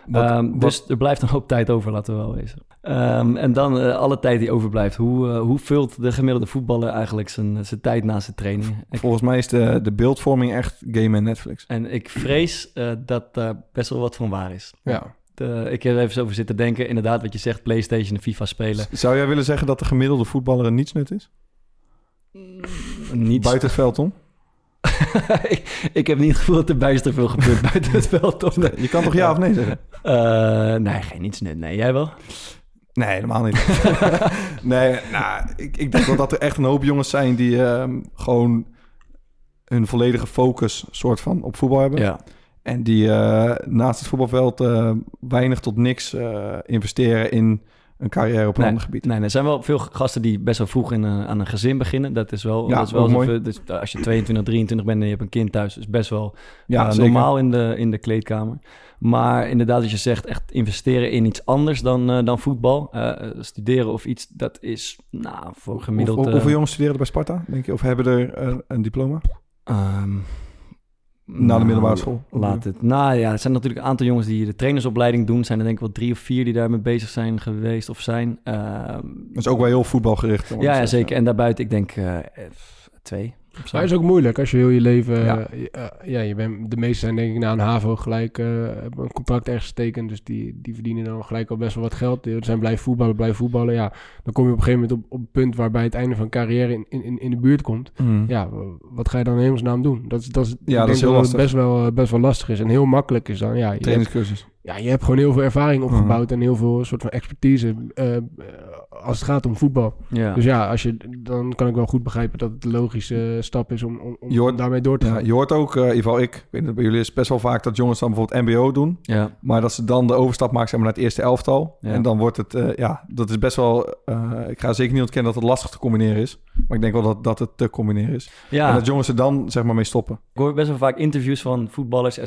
Wat- Ehm, wat- dus er blijft een hoop tijd over, laten we wel wezen. Ehm, en dan eh, alle tijd die overblijft. Hoe, hoe vult de gemiddelde voetballer eigenlijk zijn, zijn tijd na zijn training? Volgens mij is de, de beeldvorming echt game en Netflix. en ik vrees dat daar best wel wat van waar is. Ja. De- ik heb er even over zitten denken. Inderdaad, wat je zegt, PlayStation en FIFA spelen. Zou jij willen zeggen dat de gemiddelde voetballer een nietsnut is? Niet Buiten het veld om? <laughs> ik, ik heb niet het gevoel dat er bijster veel gebeurt <laughs> buiten het veld. Of Je kan toch ja of nee zeggen? Eh, nee, geen niets net. Nee, jij wel? Nee, helemaal niet. <laughs> nee, nou, ik, ik denk wel dat er echt een hoop jongens zijn die ehm, gewoon hun volledige focus soort van op voetbal hebben. Ja. En die eh, naast het voetbalveld eh, weinig tot niks investeren in een carrière op een Nee, ander gebied. Nee, er zijn wel veel gasten die best wel vroeg in, een- aan een gezin beginnen. Dat is wel, Ja, dat is wel mooi. dus als je 22, 23 bent en je hebt een kind thuis, is best wel Ja, eh, normaal in de, in de kleedkamer. Maar inderdaad, als je zegt echt investeren in iets anders dan, eh, dan voetbal, eh, eh, studeren of iets, dat is nou, voor gemiddeld... Hoe- eh, hoeveel jongens studeren er bij Sparta, denk je? Of hebben er een, een diploma? Ehm, Na de middelbare school? Laat het. Nou ja, er zijn natuurlijk een aantal jongens die de trainersopleiding doen. Zijn er denk ik wel drie of vier die daarmee bezig zijn geweest of zijn. Ehm, Dat is ook wel heel voetbalgericht. ja, ja, zeker. En daarbuiten, ik denk eh, twee. Maar het is ook moeilijk als je heel je leven... Ja. Ja, ja je bent, de meesten zijn denk ik na een HAVO gelijk... eh, hebben een contract ergens getekend. Dus die, die verdienen dan gelijk al best wel wat geld. Die zijn blijven voetballen, blijven voetballen. Ja, dan kom je op een gegeven moment op, op een punt... waarbij het einde van een carrière in, in, in de buurt komt. Mm. Ja, wat ga je dan in hemelsnaam doen? Dat, is- dat is, ik dat denk is heel dat het best wel, eh, best wel lastig is. En heel makkelijk is dan... Ja, Trainingscursus. Ja, je hebt gewoon heel veel ervaring Mhm. opgebouwd... en heel veel soort van expertise eh, eh, als het gaat om voetbal. Ja. Dus ja, als je, dan kan ik wel goed begrijpen dat het de logische stap is om, om, om Je hoort- daarmee door te gaan. Ja, je hoort ook, eh, in ieder geval ik, ik weet het bij jullie is best wel vaak dat jongens dan bijvoorbeeld MBO doen. Ja. Maar dat ze dan de overstap maken zeg maar, naar het eerste elftal. Ja. En dan wordt het, eh, ja, dat is best wel, eh, ik ga zeker niet ontkennen dat het lastig te combineren is. Maar ik denk wel dat, dat het te combineren is. Ja. En dat jongens er dan zeg maar mee stoppen. Ik hoor best wel vaak interviews van voetballers,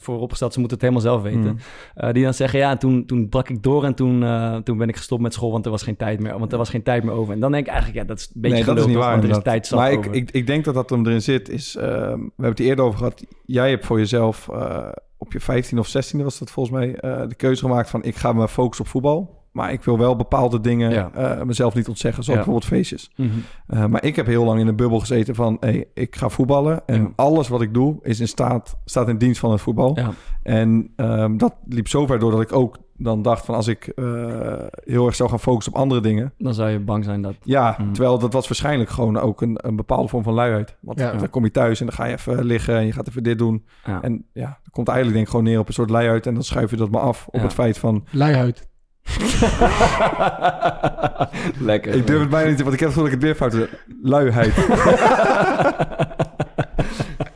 vooropgesteld, ze moeten het helemaal zelf weten. Mm. Eh, die dan zeggen, ja, toen, toen brak ik door en toen, eh, toen ben ik gestopt met school, want er was geen tijd meer, want er was geen tijd meer over. En dan denk ik eigenlijk, ja, dat is een beetje nee, dat is niet waar. want er is tijd zat maar ik, ik, ik denk dat dat hem erin zit. Is, ehm, we hebben het er eerder over gehad. Jij hebt voor jezelf eh, op je 15 of 16 was dat volgens mij eh, de keuze gemaakt van ik ga me focussen op voetbal. Maar ik wil wel bepaalde dingen Ja. eh, mezelf niet ontzeggen, zoals Ja. bijvoorbeeld feestjes. Mhm. Eh, maar ik heb heel lang in een bubbel gezeten van hey, ik ga voetballen. En Ja. alles wat ik doe is in staat, staat in dienst van het voetbal. Ja. En ehm, dat liep zo ver door dat ik ook dan dacht van als ik eh, heel erg zou gaan focussen op andere dingen. Dan zou je bang zijn dat... Ja, Mm. terwijl dat was waarschijnlijk gewoon ook een, een bepaalde vorm van luiheid. Want Ja. dan kom je thuis en dan ga je even liggen en je gaat even dit doen. Ja. En ja, dat komt eigenlijk denk ik gewoon neer op een soort luiheid. En dan schuif je dat maar af op Ja. het feit van... Luihuid. <laughs> Lekker. Ik durf het bijna niet, want ik heb het gevoel dat ik het weer fout doe. Luiheid. <laughs>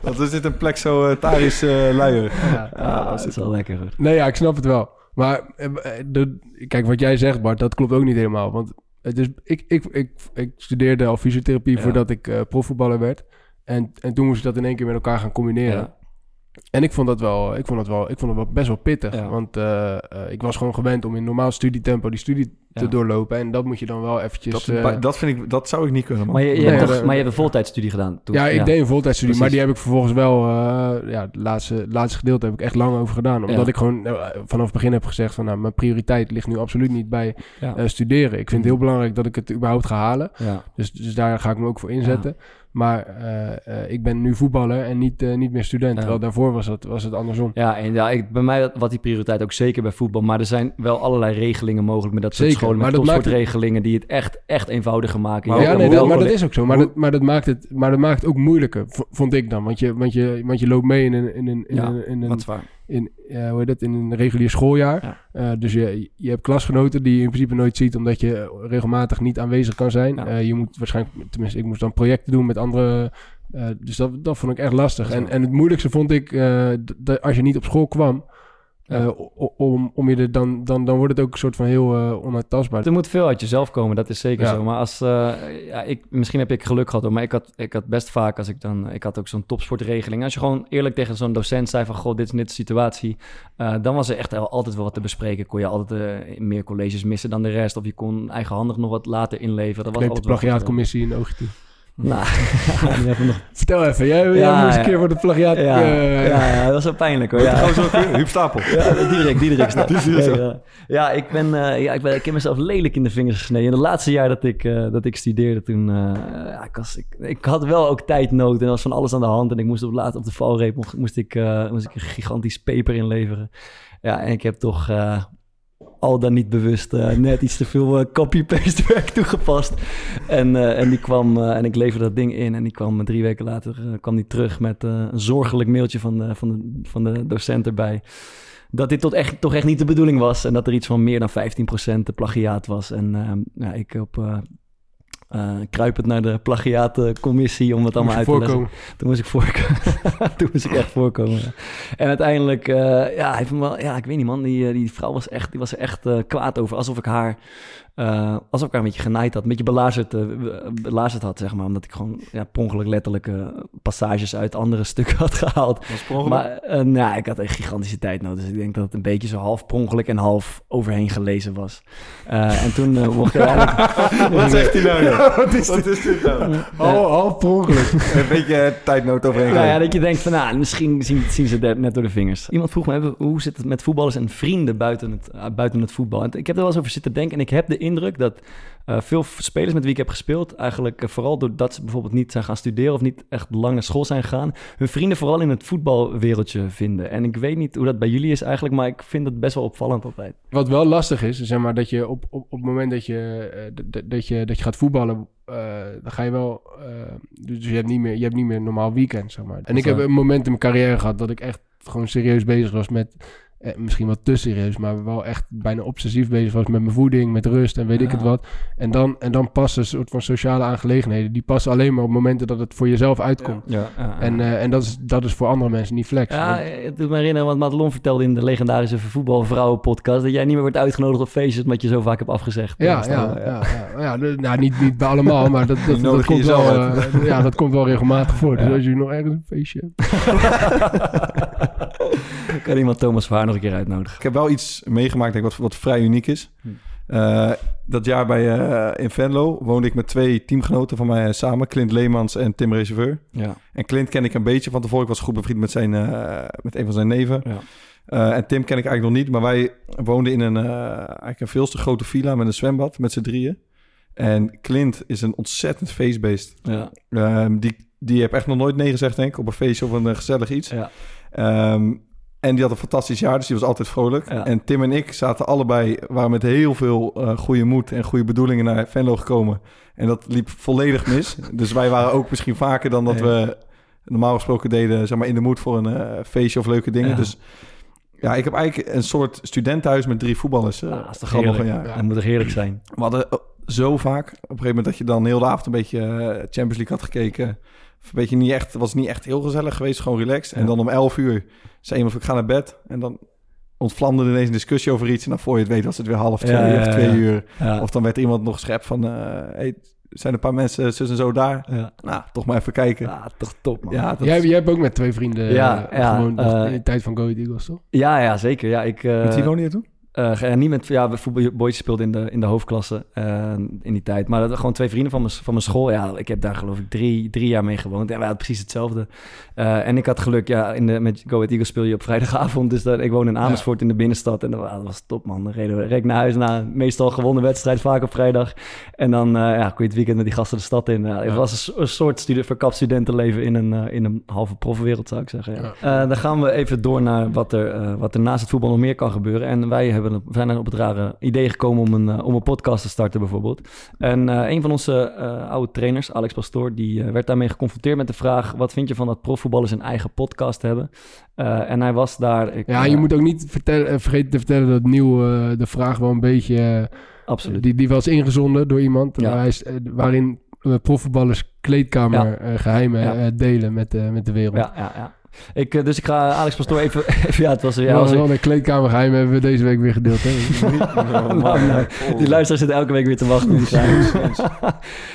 Want er zit een plexo-taris eh luier. Ja. Ja, dat is wel lekker. hoor. Nee, ja, ik snap het wel. Maar eh, eh, de, kijk, wat jij zegt, Bart, dat klopt ook niet helemaal. Want het is, ik, ik, ik, ik studeerde al fysiotherapie Ja. voordat ik eh, profvoetballer werd. En, en toen moest ik dat in één keer met elkaar gaan combineren. Ja. En ik vond dat wel, ik vond dat wel, ik vond het wel best wel pittig. Ja. Want eh, eh, ik was gewoon gewend om in normaal studietempo die studie te Ja. doorlopen. En dat moet je dan wel eventjes... Dat, eh, dat, vind ik, dat zou ik niet kunnen, man. Maar je, je, Nee, hebt toch, maar je hebt een voltijdstudie gedaan toen? ja, ik deed een voltijdstudie, maar Precies. die heb ik vervolgens wel... eh, ja, het laatste, laatste gedeelte heb ik echt lang over gedaan. Omdat Ja. ik gewoon vanaf het begin heb gezegd van... Nou, mijn prioriteit ligt nu absoluut niet bij Ja. eh, studeren. Ik vind het heel belangrijk dat ik het überhaupt ga halen. ja. Dus, dus daar ga ik me ook voor inzetten. Maar eh, eh, ik ben nu voetballer en niet, eh, niet meer student. Terwijl daarvoor was het, was het andersom. Ja, en ja, ik, bij mij wat die prioriteit ook zeker bij voetbal. Maar er zijn wel allerlei regelingen mogelijk met dat soort Zeker, scholen. Met maakt het- topsportregelingen die het echt, echt eenvoudiger maken. Maar ja, nee, dat, maar dat is ook zo. Maar, dat, maar, dat maakt het, maar dat maakt het ook moeilijker, vond ik dan. Want je, want je, want je loopt mee in een, in een, in Ja, een, in een. In, ja, hoe heet dat, in een regulier schooljaar. Ja. Eh, dus je, je hebt klasgenoten die je in principe nooit ziet, omdat je regelmatig niet aanwezig kan zijn. Ja. Eh, je moet waarschijnlijk, tenminste, ik moest dan projecten doen met andere. eh, dus dat, dat vond ik echt lastig. En, en het moeilijkste vond ik, eh, dat als je niet op school kwam, Eh, om, om je er dan, dan, dan wordt het ook een soort van heel onuitastbaar. Er moet veel uit jezelf komen, dat is zeker Ja. zo. Maar als, eh, ja, ik, misschien heb ik geluk gehad, hoor, maar ik had, ik had best vaak, als ik dan, ik had ook zo'n topsportregeling. Als je gewoon eerlijk tegen zo'n docent zei van, god, dit is net de situatie, dan was er echt altijd wel wat te bespreken. Kon je altijd meer colleges missen dan de rest, of je kon eigenhandig nog wat later inleveren. Dat was de plagiaatcommissie in oogje toe. Eh. <laughs> Nou, nog... Vertel even, jij, jij Ja, moest een keer voor de plagiaat... Ja, eh, ja, ja, dat was wel pijnlijk hoor. Ja. Gewoon zo Huub Stapel. Ja, Diederik, Diederik. <laughs> hier ja, zo. ja. Ik ben, eh, ja, ik ben, ik heb mezelf lelijk in de vingers gesneden. In het laatste jaar dat ik, eh, dat ik studeerde, toen, eh, ja, ik, was, ik, ik had wel ook tijdnood en er was van alles aan de hand. En ik moest op laat op de valreep, moest, moest ik, eh, moest ik een gigantisch paper inleveren. Ja, en ik heb toch eh, al dan niet bewust eh, net iets te veel eh, copy-paste werk <laughs> toegepast. En, eh, en die kwam, en ik leverde dat ding in en die kwam drie weken later kwam die terug met een zorgelijk mailtje van de, van, de, van de docent erbij dat dit tot echt, toch echt niet de bedoeling was. En dat er iets van meer dan 15% de plagiaat was. En ja, ik op, eh, kruipend naar de plagiaatcommissie om het allemaal uit te leggen. Toen moest ik voorkomen. <laughs> Toen moest ik echt voorkomen. En uiteindelijk, eh, ja, hij wel, ja, ik weet niet man, die, eh, die vrouw was, echt, die was er echt kwaad over. Alsof ik haar, eh, alsof ik haar een beetje genaaid had, een beetje belazerd, eh, belazerd had, zeg maar. Omdat ik gewoon ja, per ongeluk letterlijk eh, passages uit andere <laughs> stukken had gehaald. Was per ongeluk? Maar nou, ik had een gigantische tijd nodig. Dus ik denk dat het een beetje zo half per ongeluk en half overheen gelezen was. Eh, en toen eh, mocht ik. <laughs> Wat zegt hij nou? joh? <laughs> Wat is Wat is dit nou? Half, half per ongeluk. Een beetje tijdnood overheen. Nou ja, dat je denkt van, nou, misschien zien, zien ze het net door de vingers. Iemand vroeg me, hoe zit het met voetballers en vrienden buiten het, buiten het voetbal? En ik heb er wel eens over zitten denken en ik heb de indruk dat eh, veel spelers met wie ik heb gespeeld, eigenlijk eh, vooral doordat ze bijvoorbeeld niet zijn gaan studeren of niet echt lang naar school zijn gegaan, hun vrienden vooral in het voetbalwereldje vinden. En ik weet niet hoe dat bij jullie is eigenlijk, maar ik vind het best wel opvallend altijd. Wat wel lastig is, zeg maar dat je op, op, op het moment dat je, eh, dat je, dat je gaat voetballen, dan ga je wel. dus je hebt, niet meer, je hebt niet meer een normaal weekend, zeg maar. En ik heb een moment in mijn carrière gehad dat ik echt gewoon serieus bezig was met. Eh, misschien wat te serieus, maar wel echt bijna obsessief bezig was met mijn voeding, met rust en weet ik het wat. En dan, en dan passen een soort van sociale aangelegenheden. Die passen alleen maar op momenten dat het voor jezelf uitkomt. Ja, ja, En, eh, en dat, is, dat is voor andere mensen niet flex. Ja, Want- het doet me herinneren, want Madelon vertelde in de legendarische voetbalvrouwen-podcast... dat jij niet meer wordt uitgenodigd op feestjes omdat je zo vaak hebt afgezegd. Ja, Dus ja, ja, ja, nou, niet, niet bij allemaal, maar dat, <laughs> dat, dat, komt wel, eh, ja, dat komt wel regelmatig voor. Dus Ja. als je nog ergens een feestje hebt. <laughs> <laughs> kan iemand Thomas Vaar nog een keer uitnodigen. Ik heb wel iets meegemaakt denk ik, wat, wat vrij uniek is. Hm. Eh, dat jaar bij, eh, in Venlo woonde ik met twee teamgenoten van mij samen. Clint Leemans en Tim Reserveur. Ja, En Clint ken ik een beetje van tevoren. Ik was goed bevriend met, zijn, eh, met een van zijn neven. ja. Eh, en Tim ken ik eigenlijk nog niet. Maar wij woonden in een, eh, eigenlijk een veel te grote villa met een zwembad met z'n drieën. En Clint is een ontzettend feestbeest. ja. Ehm, die, die heb echt nog nooit nee gezegd, denk ik, op een feestje of een eh, gezellig iets. Ja. Ehm, en die had een fantastisch jaar, dus die was altijd vrolijk. Ja. En Tim en ik zaten allebei, waren met heel veel eh, goede moed en goede bedoelingen naar Venlo gekomen. En dat liep volledig mis. <laughs> dus wij waren ook misschien vaker dan dat we normaal gesproken deden, zeg maar, in de moed voor een eh, feestje of leuke dingen. Ja. Dus ja, ik heb eigenlijk een soort studentenhuis met drie voetballers. Ah, dat is toch heerlijk. een jaar. Dat moet toch heerlijk zijn. We hadden zo vaak, op een gegeven moment dat je dan heel de avond een beetje Champions League had gekeken. Of een beetje niet echt, was niet echt heel gezellig geweest, gewoon relaxed. En dan om 11 uur zei iemand, ik ga naar bed. En dan ontvlamde ineens een discussie over iets. En dan voor je het weet was het weer half twee Ja, of ja, twee ja. uur. Ja. Of dan werd iemand nog schep van, eh hey, zijn een paar mensen zus en zo daar? ja. Nou, toch maar even kijken. Ja, toch top, man. Ja, dat Jij, jij hebt ook met twee vrienden Ja, ja, gewoon nog eh, in de tijd van Go Eagles, toch? Ja, ja, zeker. Ja, ik, eh, met wie woonde je toen? eh, met ja, we voetbal boys speelden in de, in de hoofdklasse eh, in die tijd. Maar dat gewoon twee vrienden van mijn, van mijn school. Ja, ik heb daar geloof ik drie, drie jaar mee gewoond. En wij hadden precies hetzelfde. Eh, en ik had geluk, ja, in de, met Go Ahead Eagles speel je op vrijdagavond. Dus dat, ik woon in Amersfoort in de binnenstad. En dat, dat was top, man. Dan reden we naar huis na meestal gewonnen wedstrijd, vaak op vrijdag. En dan ja, kon je het weekend met die gasten de stad in. Ja, het was een, soort studie, verkapt studentenleven in een, in een halve profwereld, zou ik zeggen. Ja. Dan gaan we even door naar wat er, wat er naast het voetbal nog meer kan gebeuren. En wij hebben, we zijn op het rare idee gekomen om een, eh, om een podcast te starten bijvoorbeeld. En eh, een van onze eh, oude trainers, Alex Pastoor, die werd daarmee geconfronteerd met de vraag... wat vind je van dat profvoetballers een eigen podcast hebben? En hij was daar... Ik, Ja, je moet ook niet vertellen, vergeten te vertellen dat Nieuw de vraag wel een beetje... Absoluut. die, die was ingezonden door iemand. Ja. hij is, waarin profvoetballers kleedkamer Ja. eh, geheimen Ja. eh, delen met, de met de wereld. Ja, ja, ja. Ik, eh, dus ik ga Alex Pastoor even... <laughs> even ja, het was... Ja, was wel een kleedkamergeheim hebben we deze week weer gedeeld. Hè? <laughs> <laughs> Nou, nou, die luisteraars zitten elke week weer te wachten. moet ik zeggen. En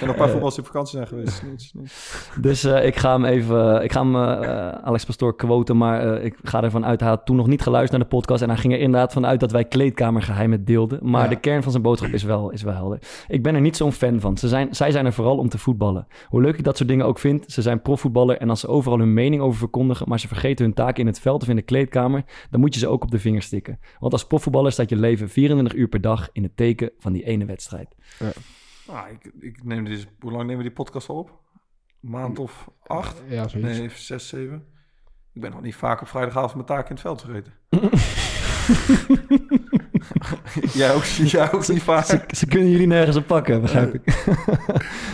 nog een paar voetballers op vakantie zijn geweest. Niets, niets. Dus eh, ik ga hem even, ik ga hem eh, Alex Pastoor quoten, maar eh, ik ga ervan uit, hij had toen nog niet geluisterd naar de podcast en hij ging er inderdaad vanuit dat wij kleedkamergeheimen deelden. Maar Ja. de kern van zijn boodschap is wel, is wel helder. Ik ben er niet zo'n fan van. Ze zijn, zij zijn er vooral om te voetballen. Hoe leuk ik dat soort dingen ook vind, ze zijn profvoetballer en als ze overal hun mening over verkondigen, maar ze vergeten hun taak in het veld of in de kleedkamer, dan moet je ze ook op de vingers stikken. Want als profvoetballer staat je leven 24 uur per dag in het teken van die ene wedstrijd. Ah, ik, ik neem dit, hoe lang nemen we die podcast al op? Maand of acht? Ja, zoiets. Nee, zes, zeven. Ik ben nog niet vaak op vrijdagavond mijn taak in het veld vergeten. <laughs> <laughs> Jij ook, jij ook niet vaak. Ze, ze kunnen jullie nergens op pakken, begrijp ik. <laughs>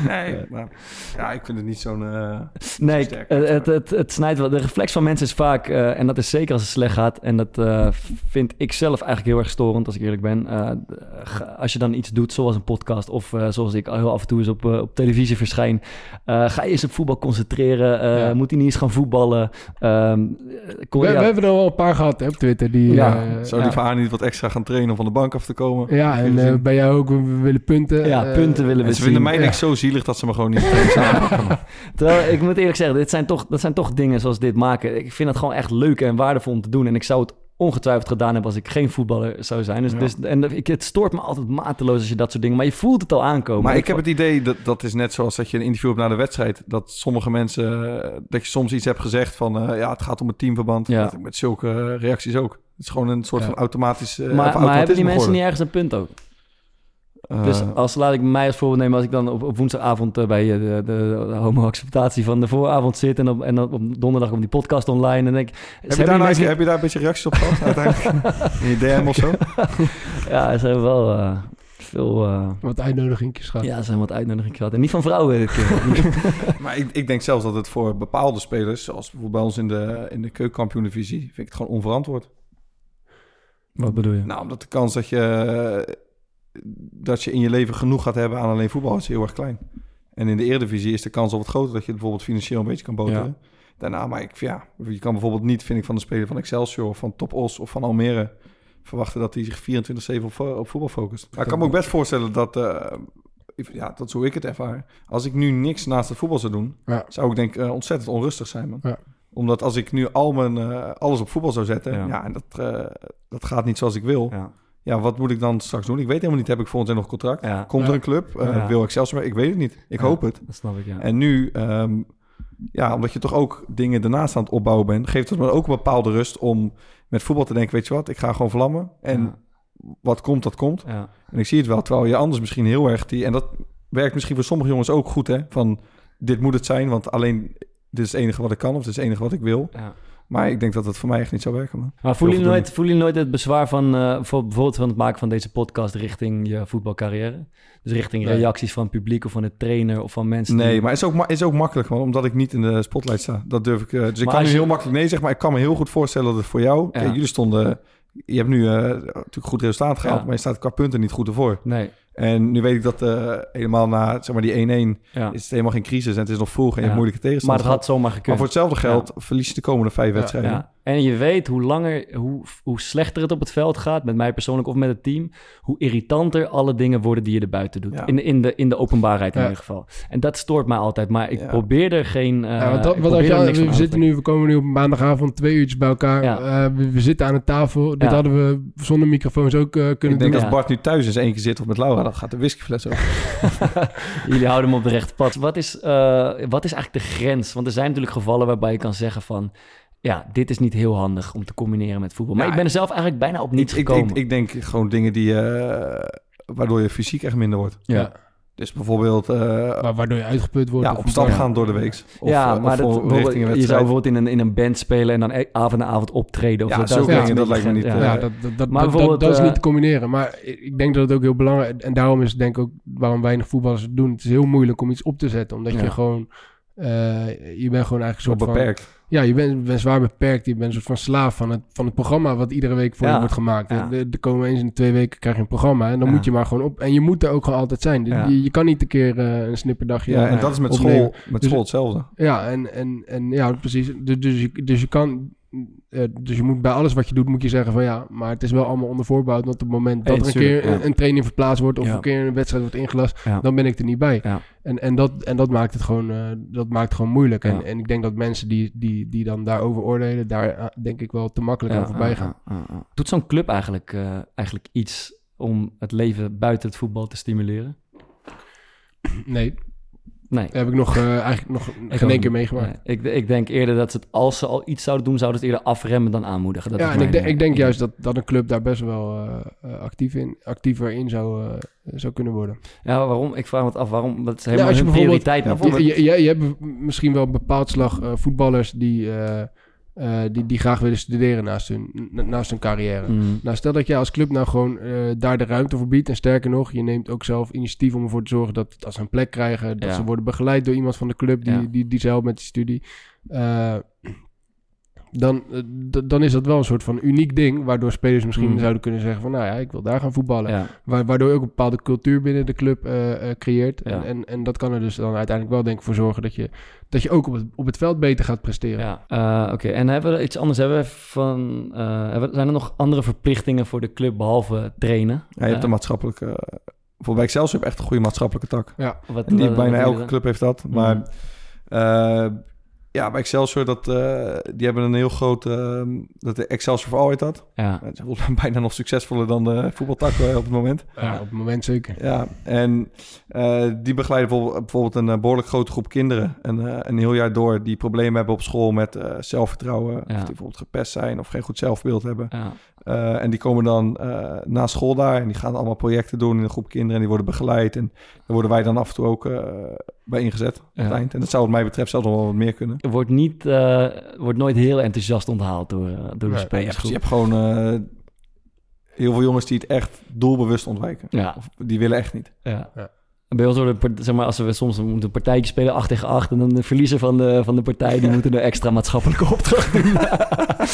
Nee, maar ja, ik vind het niet zo'n... eh, Nee, sterk. het, het, het, het snijdt wel. De reflex van mensen is vaak, eh, en dat is zeker als het slecht gaat, en dat eh, vind ik zelf eigenlijk heel erg storend, als ik eerlijk ben. Eh, als je dan iets doet, zoals een podcast, of eh, zoals ik heel af en toe eens op, op televisie verschijn, eh, ga je eens op voetbal concentreren. eh, Ja. Moet hij niet eens gaan voetballen? Ehm, kon- We, ja, we hebben er wel een paar gehad hè, op Twitter. Die, Ja, Zou die van niet wat extra gaan trainen om van de bank af te komen? ja, en eh, bij jou ook, we willen punten. ja, eh, punten willen we ze zien. vinden mij Ja. niks zo zielig dat ze me gewoon niet. <laughs> <laughs> Terwijl, ik moet eerlijk zeggen, dit zijn toch, dat zijn toch dingen zoals dit maken. Ik vind het gewoon echt leuk en waardevol om te doen. En ik zou het ongetwijfeld gedaan hebben als ik geen voetballer zou zijn. Dus, Ja. dus, en ik, het stoort me altijd mateloos als je dat soort dingen... Maar je voelt het al aankomen. Maar ik heb het idee, dat, dat is net zoals dat je een interview hebt na de wedstrijd... dat sommige mensen, eh, dat je soms iets hebt gezegd van... eh, ja, het gaat om het teamverband. Ja. Dat heb ik met zulke reacties ook. Het is gewoon een soort Ja. van automatisch uh, maar, maar hebben die mensen niet ergens een punt ook? Eh, Dus als laat ik mij als voorbeeld nemen, als ik dan op, op woensdagavond eh, bij eh, de, de, de homo-acceptatie van de vooravond zit en op, en dan op donderdag op die podcast online en denk ik... heb, je daar nou, heb je daar een beetje reacties op gehad <laughs> uiteindelijk? In je DM of zo? <laughs> Ja, ze hebben wel eh, veel... eh, Wat uitnodigingjes gehad. ja, ze hebben wat uitnodigingen gehad. En niet van vrouwen dit keer. <laughs> maar ik, ik denk zelfs dat het voor bepaalde spelers... zoals bijvoorbeeld bij ons in de, in de keukenkampioen-divisie... vind ik het gewoon onverantwoord. Wat bedoel je? Nou, omdat de kans dat je, dat je in je leven genoeg gaat hebben aan alleen voetbal is heel erg klein. En in de Eredivisie is de kans al wat groter dat je het bijvoorbeeld financieel een beetje kan boteren. Daarna, maar ik, ja, je kan bijvoorbeeld niet, vind ik, van de speler van Excelsior of van Top Os of van Almere verwachten dat hij zich 24-7 op, op voetbal focust. Maar ik kan me ook best voorstellen dat, eh, ja, dat is hoe ik het ervaar. Als ik nu niks naast het voetbal zou doen, Ja. zou ik denk eh, ontzettend onrustig zijn, man. Ja. Omdat als ik nu al mijn, eh, alles op voetbal zou zetten, Ja. ja, en dat, eh, dat gaat niet zoals ik wil. Ja. Ja, wat moet ik dan straks doen? Ik weet helemaal niet. Heb ik volgend jaar nog contract? Ja. Komt er een club? Eh. Wil ik zelfs Ik weet het niet. Ik hoop het. Dat snap ik, ja. En nu, ehm, ja, omdat je toch ook dingen daarnaast aan het opbouwen bent, geeft het me ook een bepaalde rust om met voetbal te denken, weet je wat, ik ga gewoon vlammen. En wat komt, dat komt. Ja. En ik zie het wel, terwijl je anders misschien heel erg die, en dat werkt misschien voor sommige jongens ook goed, hè, van dit moet het zijn, want alleen dit is het enige wat ik kan of dit is het enige wat ik wil. Ja. Maar ik denk dat het voor mij echt niet zou werken, man. Maar jullie, Heel nooit, voelen jullie nooit het bezwaar van eh, voor, bijvoorbeeld van het maken van deze podcast richting je voetbalcarrière? Dus richting Nee. reacties van het publiek of van de trainer of van mensen? Nee, die- maar het is ook, is ook makkelijk, man, omdat ik niet in de spotlight sta. Dat durf ik. eh, dus ik kan nu je- heel makkelijk nee zeggen, maar ik kan me heel goed voorstellen dat het voor jou. Ja. Kijk, jullie stonden. Je hebt nu eh, natuurlijk goed resultaat gehaald, Ja. maar je staat qua punten niet goed ervoor. Nee, En nu weet ik dat eh, helemaal na zeg maar die 1-1 ja. is het helemaal geen crisis en het is nog vroeg en je Ja. hebt moeilijke Maar tegenstanders. het had zomaar maar gekund. voor hetzelfde geld verlies je de komende vijf wedstrijden. Ja. En je weet hoe langer, hoe, hoe slechter het op het veld gaat, met mij persoonlijk of met het team, hoe irritanter alle dingen worden die je er buiten doet. Ja. In, de, in, de, in de openbaarheid in Ja. ieder geval. En dat stoort mij altijd, maar ik Ja. probeer er geen. eh, wat niks van we, te zitten nu, we komen nu op maandagavond twee uurtjes bij elkaar. Ja. Eh, we, we zitten aan een tafel. Dit hadden we zonder microfoons ook eh, kunnen Ik denk doen. als. Bart nu thuis is één keer zit of met Laura, dan gaat de whiskyfles ook. <laughs> Jullie houden hem op de rechte pad. Wat is, eh, wat is eigenlijk de grens? Want er zijn natuurlijk gevallen waarbij je kan zeggen van... ja, dit is niet heel handig om te combineren met voetbal. Maar Ja, ik ben er zelf eigenlijk bijna op niets ik, gekomen. ik, ik denk gewoon dingen die, eh, waardoor je fysiek echt minder wordt. ja. Dus bijvoorbeeld eh, Wa- waardoor je uitgeput wordt. ja, op stap gaan door de week. Of, ja, eh, maar of dat, je zou bijvoorbeeld in een, in een band spelen... en dan e- avond na avond optreden. Of Ja, dat, een dat lijkt me niet, ja. Ja, dat, dat, dat, Maar dat, bijvoorbeeld, dat is eh, niet te combineren. Maar ik denk dat het ook heel belangrijk En daarom is het denk ik ook waarom weinig voetballers het doen. Het is heel moeilijk om iets op te zetten. Omdat Ja. je gewoon... eh, je bent gewoon eigenlijk Zo een soort van... Ja, je bent, bent zwaar beperkt. Je bent een soort van slaaf van het, van het programma wat iedere week voor Ja. je wordt gemaakt. Ja. De, komen eens in de twee weken krijg je een programma. En dan Ja. moet je maar gewoon op. En je moet er ook gewoon altijd zijn. Je, je kan niet een keer eh, een snipperdagje... Ja, en eh, dat is met opnemen. school, met Dus- school hetzelfde. Ja, en, en, en ja, precies. Dus, dus, je, dus je kan. Eh, dus je moet bij alles wat je doet, moet je zeggen van ja, maar het is wel allemaal onder voorbouw. Want op het moment dat er een keer ja. een, training verplaatst wordt of Ja. een keer een wedstrijd wordt ingelast, Ja. dan ben ik er niet bij. En, en, dat, en dat maakt het gewoon, eh, dat maakt het gewoon moeilijk. En, en ik denk dat mensen die, die, die dan daarover oordelen, daar eh, denk ik wel te makkelijk aan voorbij gaan. Doet zo'n club eigenlijk, eigenlijk iets om het leven buiten het voetbal te stimuleren? Nee, Nee. dat heb ik nog eh, eigenlijk nog geen één keer meegemaakt. Nee. Ik, ik denk eerder dat ze het, als ze al iets zouden doen, zouden ze het eerder afremmen dan aanmoedigen. Dat ja, en ik, ik denk eh, juist dat, dat een club daar best wel eh, actief in, actiever in zou, zou kunnen worden. Ja, waarom? Ik vraag me het af. Waarom? Dat is Ja, helemaal als je prioriteit. ja. Je, je, je hebt misschien wel een bepaald slag voetballers die, eh, die, die graag willen studeren naast hun, na- naast hun carrière. Mm. Nou, stel dat jij als club nou gewoon eh, daar de ruimte voor biedt. En sterker nog, je neemt ook zelf initiatief om ervoor te zorgen dat als ze een plek krijgen, dat Ja. ze worden begeleid door iemand van de club die, Ja. die, die ze helpt met die studie. Eh, dan, eh, dan is dat wel een soort van uniek ding, waardoor spelers misschien Mm. zouden kunnen zeggen van, nou ja, ik wil daar gaan voetballen. Ja. Wa- waardoor je ook een bepaalde cultuur binnen de club eh, eh, creëert. Ja. En, en, en dat kan er dus dan uiteindelijk wel denk ik voor zorgen dat je, dat je ook op het, op het veld beter gaat presteren. Ja, eh, oké. En hebben we iets anders? Hebben we van, eh, hebben, zijn er nog andere verplichtingen voor de club behalve trainen? Ja, je hebt een maatschappelijke... Bijvoorbeeld bij Excelsior heb je echt een goede maatschappelijke tak. Ja. wat- En die, wat- bijna wat elke club heeft dat. Maar eh, ja, bij Excelsior, dat, eh, die hebben een heel groot... eh, dat de Excelsior voor heet dat. Ja. Volgens <laughs> mij bijna nog succesvoller dan de voetbaltak eh, op het moment. Ja, op het moment zeker. Ja, en eh, die begeleiden bijvoorbeeld, bijvoorbeeld een eh, behoorlijk grote groep kinderen. En, eh, een heel jaar door die problemen hebben op school met eh, zelfvertrouwen. Of die bijvoorbeeld gepest zijn of geen goed zelfbeeld hebben. Ja. Eh, en die komen dan eh, na school daar en die gaan allemaal projecten doen in een groep kinderen. En die worden begeleid. En daar worden wij dan af en toe ook eh, bij ingezet op het Ja. eind. En dat zou wat mij betreft zelfs nog wel wat meer kunnen. Er wordt, niet, eh, wordt nooit heel enthousiast onthaald door, eh, door de Nee, spelers. je, hebt, je hebt gewoon eh, heel veel jongens die het echt doelbewust ontwijken. Ja. Of die willen echt niet. Ja. Ja. En Bij ons worden, zeg maar, als we soms moeten een partijtje spelen, 8 tegen 8, en dan de verliezer van de, van de partij, die moeten een extra maatschappelijke opdracht doen.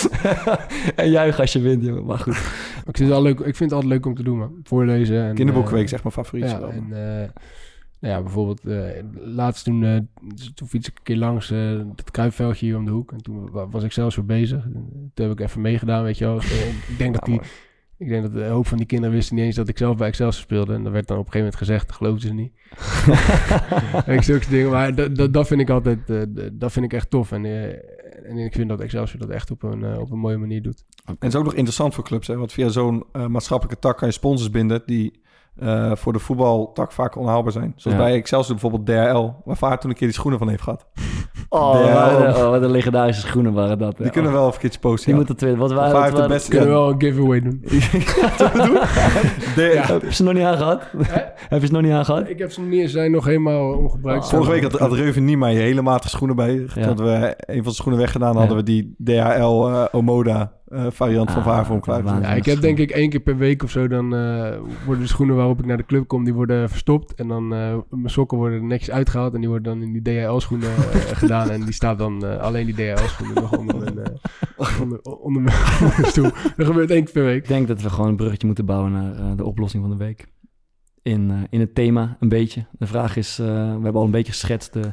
<laughs> en juichen als je wint, jongen. Maar goed. Ik vind, het wel leuk, ik vind het altijd leuk om te doen, man. Voorlezen. En, Kinderboekenweek eh, is echt mijn favoriet. Ja, en eh, nou ja, bijvoorbeeld eh, laatst toen, eh, toen fiets ik een keer langs eh, het kruipveldje hier om de hoek. En toen wa- was ik zelfs weer bezig. Toen heb ik even meegedaan, weet je wel. <laughs> Ik denk dat die... Ik denk dat de hoop van die kinderen wisten niet eens dat ik zelf bij Excelsior speelde. En dat werd dan op een gegeven moment gezegd, dat geloofden ze niet. <laughs> en zulke dingen, maar dat, dat, dat vind ik altijd, dat vind ik echt tof. En, en ik vind dat Excelsior dat echt op een, op een mooie manier doet. En het is ook nog interessant voor clubs, hè? want via zo'n maatschappelijke tak kan je sponsors binden die eh, voor de voetbaltak vaak onhaalbaar zijn. Zoals Ja. bij Excelsior bijvoorbeeld DRL, waar Vaart toen een keer die schoenen van heeft gehad. <laughs> Oh, wat, een- oh, wat een legendarische schoenen waren dat. Die kunnen we wel even een keertje posten. Die ja. moeten twee. Wat waren Vaart de beste. Kunnen we wel een giveaway doen. <laughs> <laughs> Heb je ze nog niet aangehad? Heb je ze nog niet aangehad? Ik heb ze nog niet eens zijn nog helemaal ongebruikt. Vorige week had, had Reuven Niemeyer hele matige schoenen bij. Ja. Hadden we een van de schoenen weggedaan, hadden we die DHL eh, Omoda eh, variant van Ah, voor hem klaar. Ja, ik heb denk ik één keer per week of zo, dan eh, worden de schoenen waarop ik naar de club kom, die worden verstopt. En dan eh, mijn sokken worden netjes uitgehaald en die worden dan in die DHL-schoenen <laughs> gedaan. En die staat dan eh, alleen die DHL-schoenen nog onder mijn, eh, <laughs> onder, onder, mijn, <laughs> stoel. Dat gebeurt één keer per week. Ik denk dat we gewoon een bruggetje moeten bouwen naar eh, de oplossing van de week. In, eh, in het thema een beetje. De vraag is, eh, we hebben al een beetje geschetst de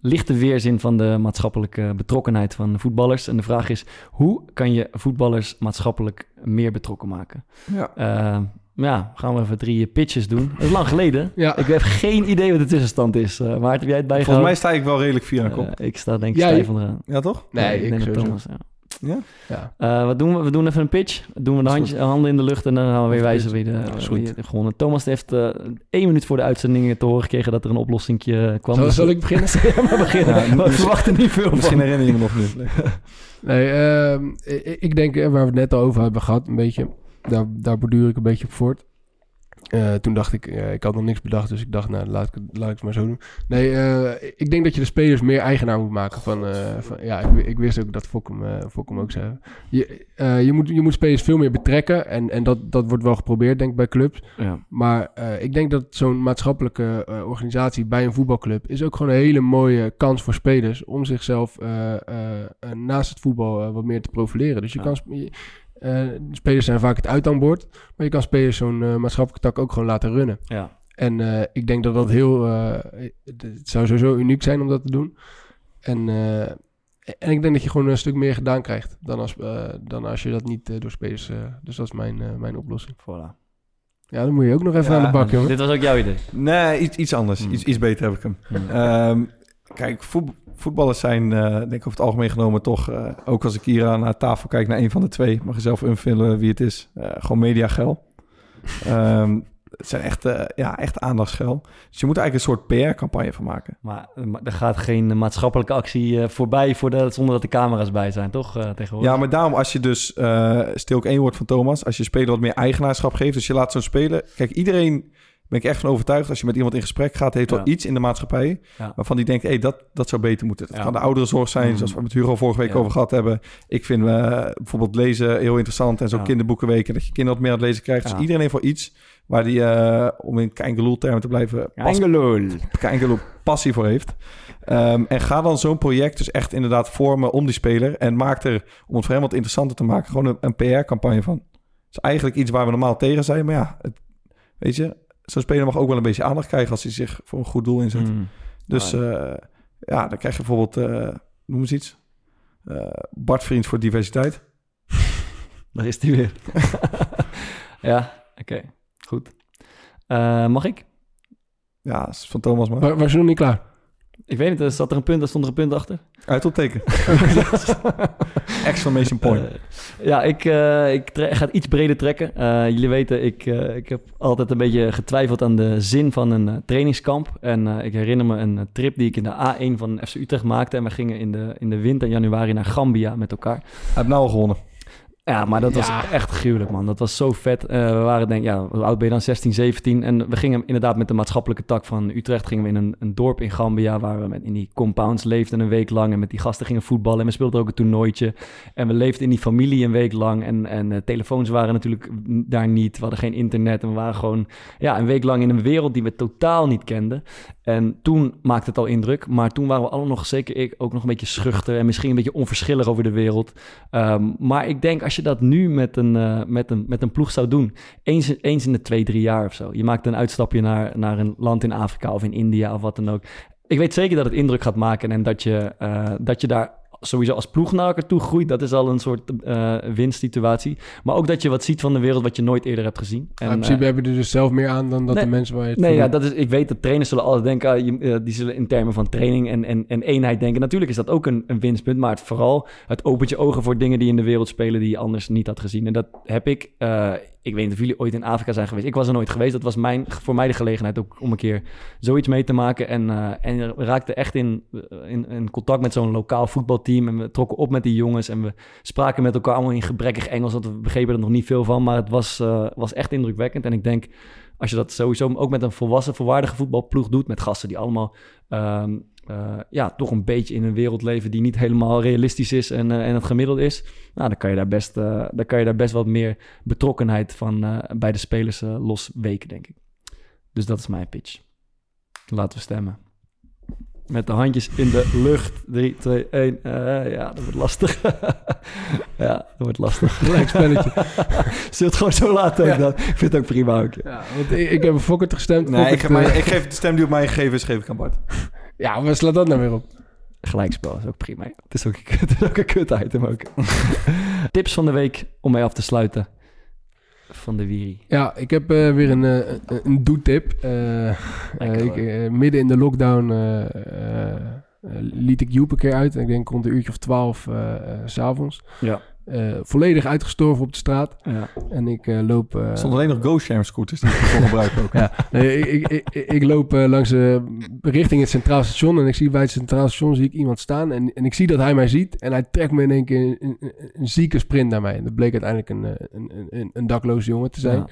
lichte weerzin van de maatschappelijke betrokkenheid van de voetballers. En de vraag is, hoe kan je voetballers maatschappelijk meer betrokken maken? Ja. Eh, ja, gaan we even drie pitches doen. Dat is lang geleden. <laughs> Ja. Ik heb geen idee wat de tussenstand is. Eh Maarten, heb jij het bijgehouden? Volgens mij sta ik wel redelijk vier aan kop. Eh, ik sta denk ik Jij- stijf onderaan. ja, toch? Nee, ik ik denk dat sowieso. Thomas, ja. Ja? Ja. Eh, wat doen we? We doen even een pitch. Doen we de handjes, handen in de lucht en dan gaan we weer wijzen wie de, Ja, is wie goed. de gewonnen. Thomas heeft eh één minuut voor de uitzending te horen gekregen dat er een oplossingje kwam. Zal, Dus- zal ik beginnen? <laughs> ja, maar beginnen. Ja, we verwachten niet veel Misschien van. herinner je me nog nu. <laughs> Nee, ehm, ik, ik denk, eh, waar we het net al over hebben gehad, een beetje, daar, daar borduur ik een beetje op voort. Eh, toen dacht ik, eh, ik had nog niks bedacht, dus ik dacht, nou, laat ik, het- laat ik het maar zo doen. Nee, eh, ik denk dat je de spelers meer eigenaar moet maken van, van ja, ik, ik wist ook dat Fokkum, eh Fokkum ook zei. Je, je, moet, je moet spelers veel meer betrekken en, en dat, dat wordt wel geprobeerd, denk ik, bij clubs. Ja. Maar ik denk dat zo'n maatschappelijke organisatie bij een voetbalclub is ook gewoon een hele mooie kans voor spelers om zichzelf naast het voetbal wat meer te profileren. Dus je Ja. kan je- eh, spelers zijn vaak het uithangbord, maar je kan spelers zo'n eh, maatschappelijke tak ook gewoon laten runnen. Ja. En eh, ik denk dat dat heel, eh, het zou sowieso uniek zijn om dat te doen. En, eh, en ik denk dat je gewoon een stuk meer gedaan krijgt dan als, eh, dan als je dat niet door spelers. eh, dus dat is mijn, eh, mijn oplossing. Voilà. Ja, dan moet je ook nog even Ja, aan de bak, jongen. Dit was ook jouw idee. Nee, iets, iets anders. Hmm. Iets, iets beter heb ik hem. Hmm. Ehm, kijk, voet- voetballers zijn, eh, denk ik over het algemeen genomen toch... eh, ook als ik hier aan naar tafel kijk naar een van de twee... mag je zelf invullen wie het is. Eh, gewoon mediageil. <laughs> Ehm het zijn echt, ja, echt aandachtsgeil. Dus je moet eigenlijk een soort PR-campagne van maken. Maar er gaat geen maatschappelijke actie voorbij voordat, zonder dat de camera's bij zijn, toch? tegenwoordig. Ja, maar daarom als je dus... eh stil ook één woord van Thomas. Als je speler wat meer eigenaarschap geeft... dus je laat zo'n speler... Kijk, iedereen ben ik echt van overtuigd. Als je met iemand in gesprek gaat, heeft wel Ja. iets in de maatschappij... Ja. waarvan die denkt, hé, dat, dat zou beter moeten. Dat Ja. kan de ouderenzorg zijn, Mm. zoals we met Hugo vorige week over gehad hebben. Ik vind eh, bijvoorbeeld lezen heel interessant. En zo kinderboekenweken, dat je kinderen wat meer aan het lezen krijgt. Dus iedereen heeft wel iets waar die, eh, om in Keingeloel-termen te blijven... Keingeloel passie voor heeft. Ehm, en ga dan zo'n project dus echt inderdaad vormen om die speler. En maak er, om het voor hem wat interessanter te maken, gewoon een, een PR-campagne van. Dat is eigenlijk iets waar we normaal tegen zijn. Maar ja, het, weet je, zo'n speler mag ook wel een beetje aandacht krijgen als hij zich voor een goed doel inzet. Mm. Dus Ah, eh, ja, dan krijg je bijvoorbeeld, eh, noem eens iets, Eh, Bart Vriend voor Diversiteit. <laughs> Daar is hij weer. <laughs> ja, oké. Goed. Eh, mag ik? Ja, dat is van Thomas maar. Wa- was je nog niet klaar? Ik weet niet, er zat er een punt, er stond er een punt achter. Uitopteken. <laughs> Exclamation point. Eh, ja, ik, eh, ik ga het iets breder trekken. Eh, jullie weten, ik, eh, ik heb altijd een beetje getwijfeld aan de zin van een eh, trainingskamp. En eh, ik herinner me een eh, trip die ik in de A1 van FC Utrecht maakte. En we gingen in de, in de winter, januari, naar Gambia met elkaar. Heeft nou al gewonnen. Ja, maar dat Ja. was echt gruwelijk, man. Dat was zo vet. Eh, we waren denk ik, ja, hoe oud ben je dan? 16, 17. En we gingen inderdaad met de maatschappelijke tak van Utrecht... gingen we in een, een dorp in Gambia... waar we met, in die compounds leefden een week lang... en met die gasten gingen voetballen. En we speelden ook een toernooitje. En we leefden in die familie een week lang. En, en eh, telefoons waren natuurlijk daar niet. We hadden geen internet. En we waren gewoon ja, een week lang in een wereld die we totaal niet kenden. En toen maakte het al indruk. Maar toen waren we allemaal nog, zeker ik, ook nog een beetje schuchter... en misschien een beetje onverschillig over de wereld. Ehm, maar ik denk als je dat nu met een, eh, met een, met een ploeg zou doen, eens, eens in de twee, drie jaar of zo. Je maakt een uitstapje naar, naar een land in Afrika of in India of wat dan ook. Ik weet zeker dat het indruk gaat maken en dat je, eh, dat je daar sowieso als ploeg naar elkaar toe groeit. Dat is al een soort eh winstsituatie. Maar ook dat je wat ziet van de wereld wat je nooit eerder hebt gezien. in principe eh, heb je er dus zelf meer aan dan dat nee, de mensen waar je het Nee, ja, dat is, ik weet dat trainers zullen altijd denken, ah, eh, die zullen in termen van training en, en, en eenheid denken. Natuurlijk is dat ook een, een winstpunt, maar het vooral het opent je ogen voor dingen die in de wereld spelen die je anders niet had gezien. En dat heb ik, ik weet niet of jullie ooit in Afrika zijn geweest. Ik was er nooit geweest. Dat was mijn, voor mij de gelegenheid ook om een keer zoiets mee te maken. En, eh, en we raakten echt in, in, in contact met zo'n lokaal voetbalteam. En we trokken op met die jongens. En we spraken met elkaar allemaal in gebrekkig Engels. Want we begrepen er nog niet veel van. Maar het was, eh, was echt indrukwekkend. En ik denk, als je dat sowieso ook met een volwassen, volwaardige voetbalploeg doet. Met gasten die allemaal ehm, eh, ja, toch een beetje in een wereld leven die niet helemaal realistisch is en, eh, en het gemiddeld is. Nou, dan kan je daar best, eh, dan kan je daar best wat meer betrokkenheid van eh, bij de spelers eh, losweken, denk ik. Dus dat is mijn pitch. Laten we stemmen. Met de handjes in de lucht. 3, 2, 1. ja, dat wordt lastig. <laughs> ja, dat wordt lastig. <laughs> Gelijk spelletje. <laughs> We het gewoon zo laten Ja. dan? Ik vind het ook prima ook. Ja, want ik, ik heb een Fokkert gestemd. Nee, ik, geef mijn- ik geef de stem die op mij gegeven is, geef ik aan Bart. Ja, waar slaat dat nou weer op? Gelijkspel is ook prima. Het is ook, <laughs> het is ook een kut item ook. <laughs> Tips van de week om mee af te sluiten. Van de Wiri. Ja, ik heb eh, weer een, eh, een, een doetip. Eh, midden in de lockdown liet ik Joep een keer uit. Ik denk rond een uurtje of twaalf s s'avonds. Ja. Eh, volledig uitgestorven op de straat. Ja. En ik eh, loop... eh, Er stond alleen nog GoShare scooters die ik kon gebruiken ook. <laughs> ja, nee, ik, ik, ik, ik loop langs richting het Centraal Station en ik zie bij het Centraal Station zie ik iemand staan en, en ik zie dat hij mij ziet en hij trekt me in één keer een, een, een zieke sprint naar mij. En dat bleek uiteindelijk een, een, een, een, dakloze jongen te zijn.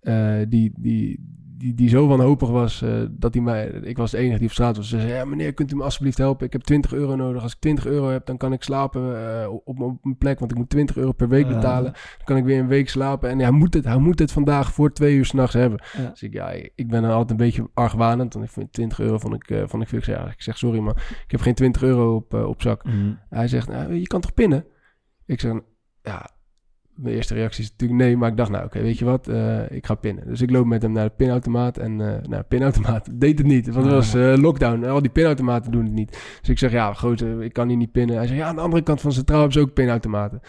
Ja. Die, die, die, die zo wanhopig was eh, dat hij mij... Ik was de enige die op straat was. Ze zei, ja meneer, kunt u me alsjeblieft helpen? Ik heb 20 euro nodig. Als ik 20 euro heb, dan kan ik slapen eh, op, op mijn plek. Want ik moet 20 euro per week betalen. Dan kan ik weer een week slapen. En hij moet het, hij moet het vandaag voor twee uur s'nachts hebben. Dus ik, ja, ik ben dan altijd een beetje argwanend. Want ik vind 20 euro vond ik, eh, vond ik veel. Ik zeg, ja, ik zeg, sorry man, ik heb geen 20 euro op, op zak. Mhm. Hij zegt, nou, je kan toch pinnen? Ik zeg, ja, mijn eerste reactie is natuurlijk nee, maar ik dacht, nou oké, weet je wat, eh, ik ga pinnen. Dus ik loop met hem naar de pinautomaat en eh nou, pinautomaat <laughs> deed het niet, want het was eh, lockdown. Al die pinautomaten doen het niet. Dus ik zeg, ja, gozer, ik kan hier niet pinnen. Hij zegt, ja, aan de andere kant van Centraal hebben ze ook pinautomaten.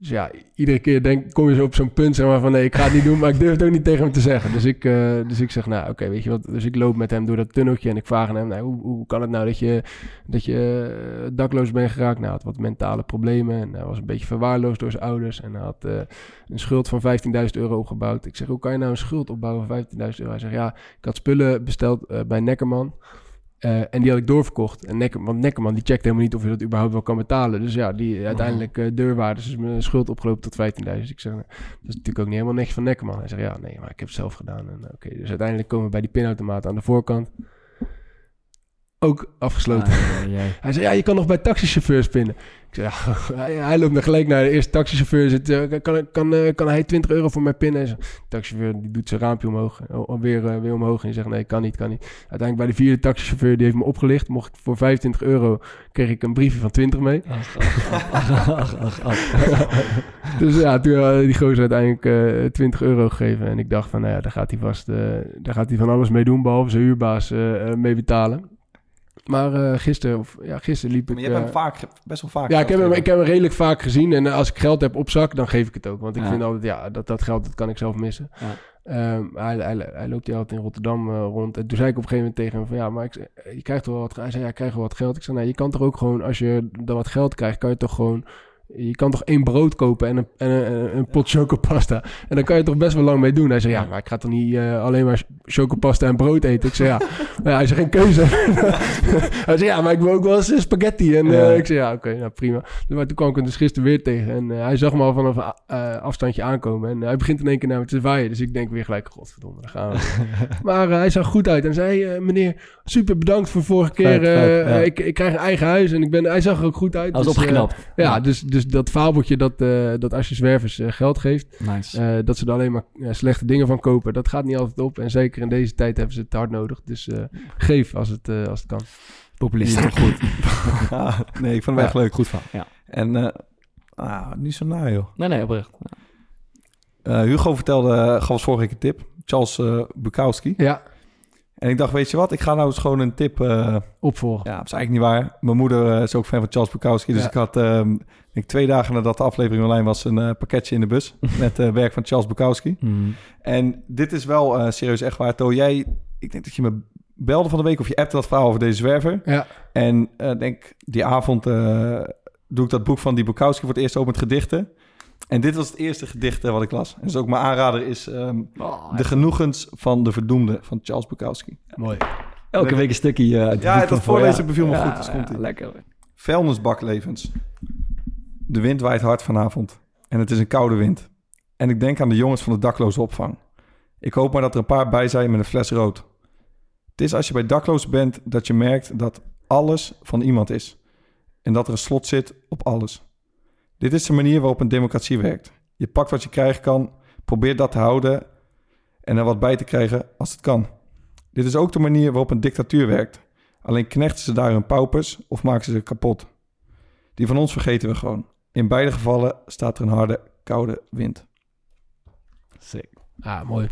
Dus ja, iedere keer denk, kom je zo op zo'n punt zeg maar, van nee, ik ga het niet doen, maar ik durf het ook niet tegen hem te zeggen. Dus ik, eh, dus ik zeg, nou oké, weet je wat. Dus ik loop met hem door dat tunneltje en ik vraag aan hem, nou, hoe, hoe kan het nou dat je, dat je eh, dakloos bent geraakt? Nou, hij had wat mentale problemen en hij was een beetje verwaarloosd door zijn ouders. En hij had eh, een schuld van 15.000 euro opgebouwd. Ik zeg, hoe kan je nou een schuld opbouwen van 15.000 euro? Hij zegt, ja, ik had spullen besteld eh, bij Neckerman. Eh, en die had ik doorverkocht. En want Neckerman die checkt helemaal niet of je dat überhaupt wel kan betalen. Dus ja, die uiteindelijk eh deurwaarde is mijn schuld opgelopen tot 15.000. Ik zeg, nou, dat is natuurlijk ook niet helemaal netjes van Neckerman. Hij zegt, ja, nee, maar ik heb het zelf gedaan. En, Oké, dus uiteindelijk komen we bij die pinautomaat aan de voorkant. Ook afgesloten. Ah, ja, ja. <laughs> Hij zei, ja, je kan nog bij taxichauffeurs pinnen. Ik zei, ja, <laughs> hij, hij loopt me gelijk naar de eerste taxichauffeur. Zit, eh, kan, kan, eh, kan hij 20 euro voor mij pinnen? De taxichauffeur die doet zijn raampje omhoog. eh, Weer, weer omhoog. En zegt, nee, kan niet, kan niet. Uiteindelijk bij de vierde taxichauffeur, die heeft me opgelicht. Mocht ik voor 25 euro, kreeg ik een briefje van 20 mee. Ach, ach, ach, ach, ach, ach. <laughs> Dus ja, toen had die gozer uiteindelijk eh 20 euro gegeven. En ik dacht van, nou ja, daar gaat hij vast daar gaat hij van alles mee doen, behalve zijn huurbaas mee betalen. Maar eh, gisteren, of, ja, gisteren liep ik... Maar je hebt hem eh, vaak, ge- best wel vaak ja, ik heb, hem, ik heb hem redelijk vaak gezien. En eh, als ik geld heb op zak, dan geef ik het ook. Want ik vind altijd, ja, dat, dat geld dat kan ik zelf missen. Ja. Ehm, hij, hij, hij loopt hier altijd in Rotterdam rond. En toen zei ik op een gegeven moment tegen hem van... Ja, maar ik, je krijgt toch wel wat... Hij zei, ja, ik krijg wel wat geld. Ik zei, nou, je kan toch ook gewoon... Als je dan wat geld krijgt, kan je toch gewoon... Je kan toch één brood kopen en een, en een, een pot chocopasta. En dan kan je toch best wel lang mee doen. Hij zei, ja, maar ik ga toch niet eh, alleen maar chocopasta en brood eten. Ik zei, ja, maar <laughs> ja hij zei, geen keuze. <laughs> hij zei, ja, maar ik wil ook wel eens spaghetti. En eh, ik zei, ja, oké, nou prima. Maar toen kwam ik hem dus gisteren weer tegen. En eh, hij zag me al vanaf een afstandje aankomen. En hij begint in één keer naar me te zwaaien. Dus ik denk weer gelijk, godverdomme, daar gaan we. <laughs> maar hij zag goed uit. En zei, meneer, super bedankt voor vorige keer. Feit, feit, ja. ik, ik krijg een eigen huis. En ik ben, hij zag er ook goed uit. Hij was Dus, opgeknapt. ja, dus, dus dat fabeltje dat, eh, dat als je zwervers eh, geld geeft... Nice. eh, dat ze er alleen maar slechte dingen van kopen. Dat gaat niet altijd op. En zeker in deze tijd hebben ze het hard nodig. Dus eh, geef als het, eh, als het kan. Populist. Goed. <laughs> Ja, nee, ik vond hem echt leuk. Goed van. Ja. En eh, ah, niet zo na, joh. Nee, nee, oprecht. Ja. Eh, Hugo vertelde, gaf ons vorige week een tip. Charles Bukowski. Ja, En ik dacht, weet je wat? Ik ga nou eens gewoon een tip... eh, opvolgen. ja, dat is eigenlijk niet waar. Mijn moeder eh, is ook fan van Charles Bukowski. Dus Ja. ik had, ehm, ik twee dagen nadat de aflevering online was... een eh, pakketje in de bus <laughs> met werk van Charles Bukowski. Mm. En dit is wel serieus echt waar. To, jij, ik denk dat je me belde van de week... of je appte dat verhaal over deze zwerver. Ja, En denk, die avond doe ik dat boek van die Bukowski voor het eerst open met gedichten. En dit was het eerste gedicht eh, wat ik las. En dus ook mijn aanrader is ehm, Oh, De Genoegens van de Verdoemde van Charles Bukowski. mooi. Elke week een stukje eh, uit Ja, dat voorlezen beviel me Ja, goed, dus ja, komt-ie. lekker. Vuilnisbaklevens. De wind waait hard vanavond. En het is een koude wind. En ik denk aan de jongens van de dakloze opvang. Ik hoop maar dat er een paar bij zijn met een fles rood. Het is als je bij dakloos bent dat je merkt dat alles van iemand is. En dat er een slot zit op alles. Dit is de manier waarop een democratie werkt. Je pakt wat je krijgen kan, probeert dat te houden en er wat bij te krijgen als het kan. Dit is ook de manier waarop een dictatuur werkt. Alleen knechten ze daar hun paupers of maken ze ze kapot. Die van ons vergeten we gewoon. In beide gevallen staat er een harde, koude wind. Sick. Ah, mooi.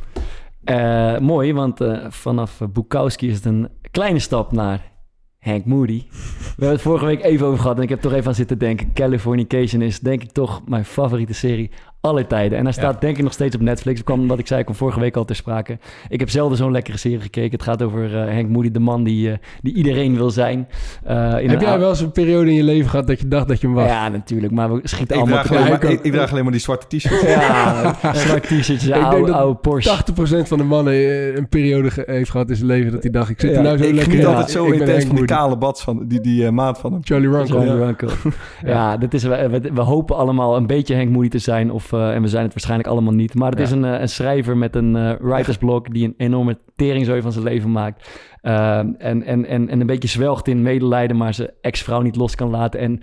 Eh, mooi, want eh, vanaf Bukowski is het een kleine stap naar Hank Moody. We hebben het vorige week even over gehad en ik heb toch even aan zitten denken. Californication is denk ik toch mijn favoriete serie aller tijden. En hij staat denk ik nog steeds op Netflix. Dat kwam omdat ik zei, ik kwam vorige week al ter sprake. Ik heb zelden zo'n lekkere serie gekeken. Het gaat over eh, Hank Moody, de man die, eh, die iedereen wil zijn. Eh, in Heb jij wel eens een periode in je leven gehad dat je dacht dat je hem was? Ja, natuurlijk. Maar we schieten Ik allemaal... draag, maar, ik ik, ik draag alleen maar die zwarte t-shirt. <laughs> Ja, <laughs> zwart t-shirtje, denk oude, dat oude Porsche. 80% van de mannen een periode ge- heeft gehad in zijn leven dat hij dacht, ik zit Ja, er nou zo ik lekker in. altijd zo Ik intens van die kale bats van die, die eh, maat van hem. Charlie Runkel. Ja. Runkel. <laughs> ja, dit is, we, we, we hopen allemaal een beetje Henk Moody te zijn. Of, eh, en we zijn het waarschijnlijk allemaal niet. Maar het Ja. is een, eh, een schrijver met een eh, writersblok... die een enorme teringzooi van zijn leven maakt. Ehm, en, en, en, en een beetje zwelgt in medelijden... maar zijn ex-vrouw niet los kan laten. En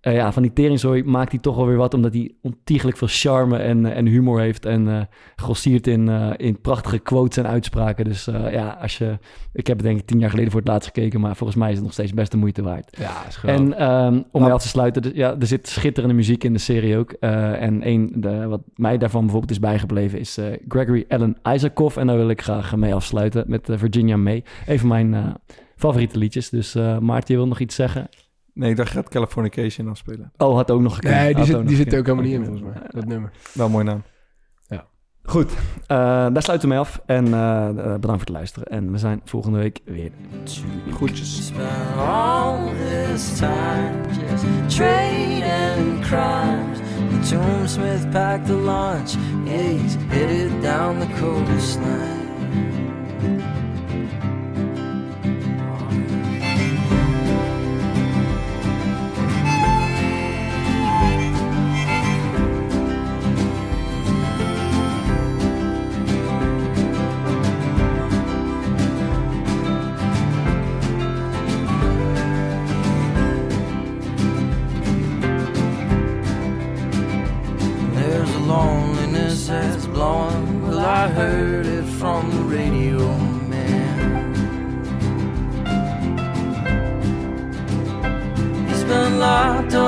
eh, ja, van die teringzooi maakt hij toch wel weer wat... omdat hij ontiegelijk veel charme en, eh, en humor heeft... en eh grossiert in, in prachtige quotes en uitspraken. Dus ja, als je... Ik heb het denk ik tien jaar geleden voor het laatst gekeken... maar volgens mij is het nog steeds best de moeite waard. Ja, is geweldig. En ehm, om mee af te sluiten, dus, ja, er zit schitterende muziek in de serie ook. En een, de, wat mij daarvan bijvoorbeeld is bijgebleven, is Gregory Allen Isaacoff. En daar wil ik graag mee afsluiten met Virginia May. Een van mijn favoriete liedjes. Dus Maarten, je wil nog iets zeggen? Nee, ik dacht, je gaat Californication afspelen. Oh, had ook nog gekund. Nee, die zit, ook die nog zit er ook helemaal niet in volgens mij, dat nummer. Wel een mooie naam. Goed, eh, daar sluiten we mee af. En eh, eh, bedankt voor het luisteren. En we zijn volgende week weer. Groetjes. All this time just trading crimes. The tombsmith packed the lunch, yeah, he's headed down the coastline.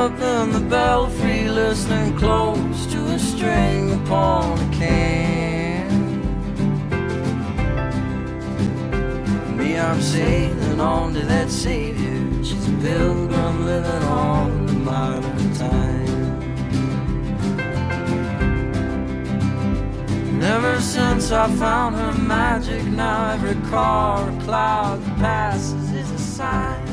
Up in the belfry, listening close to a string upon a can. Me, I'm sailing on to that savior. She's a pilgrim living on the modern time. Ever since I found her magic, now every car or cloud that passes is a sign.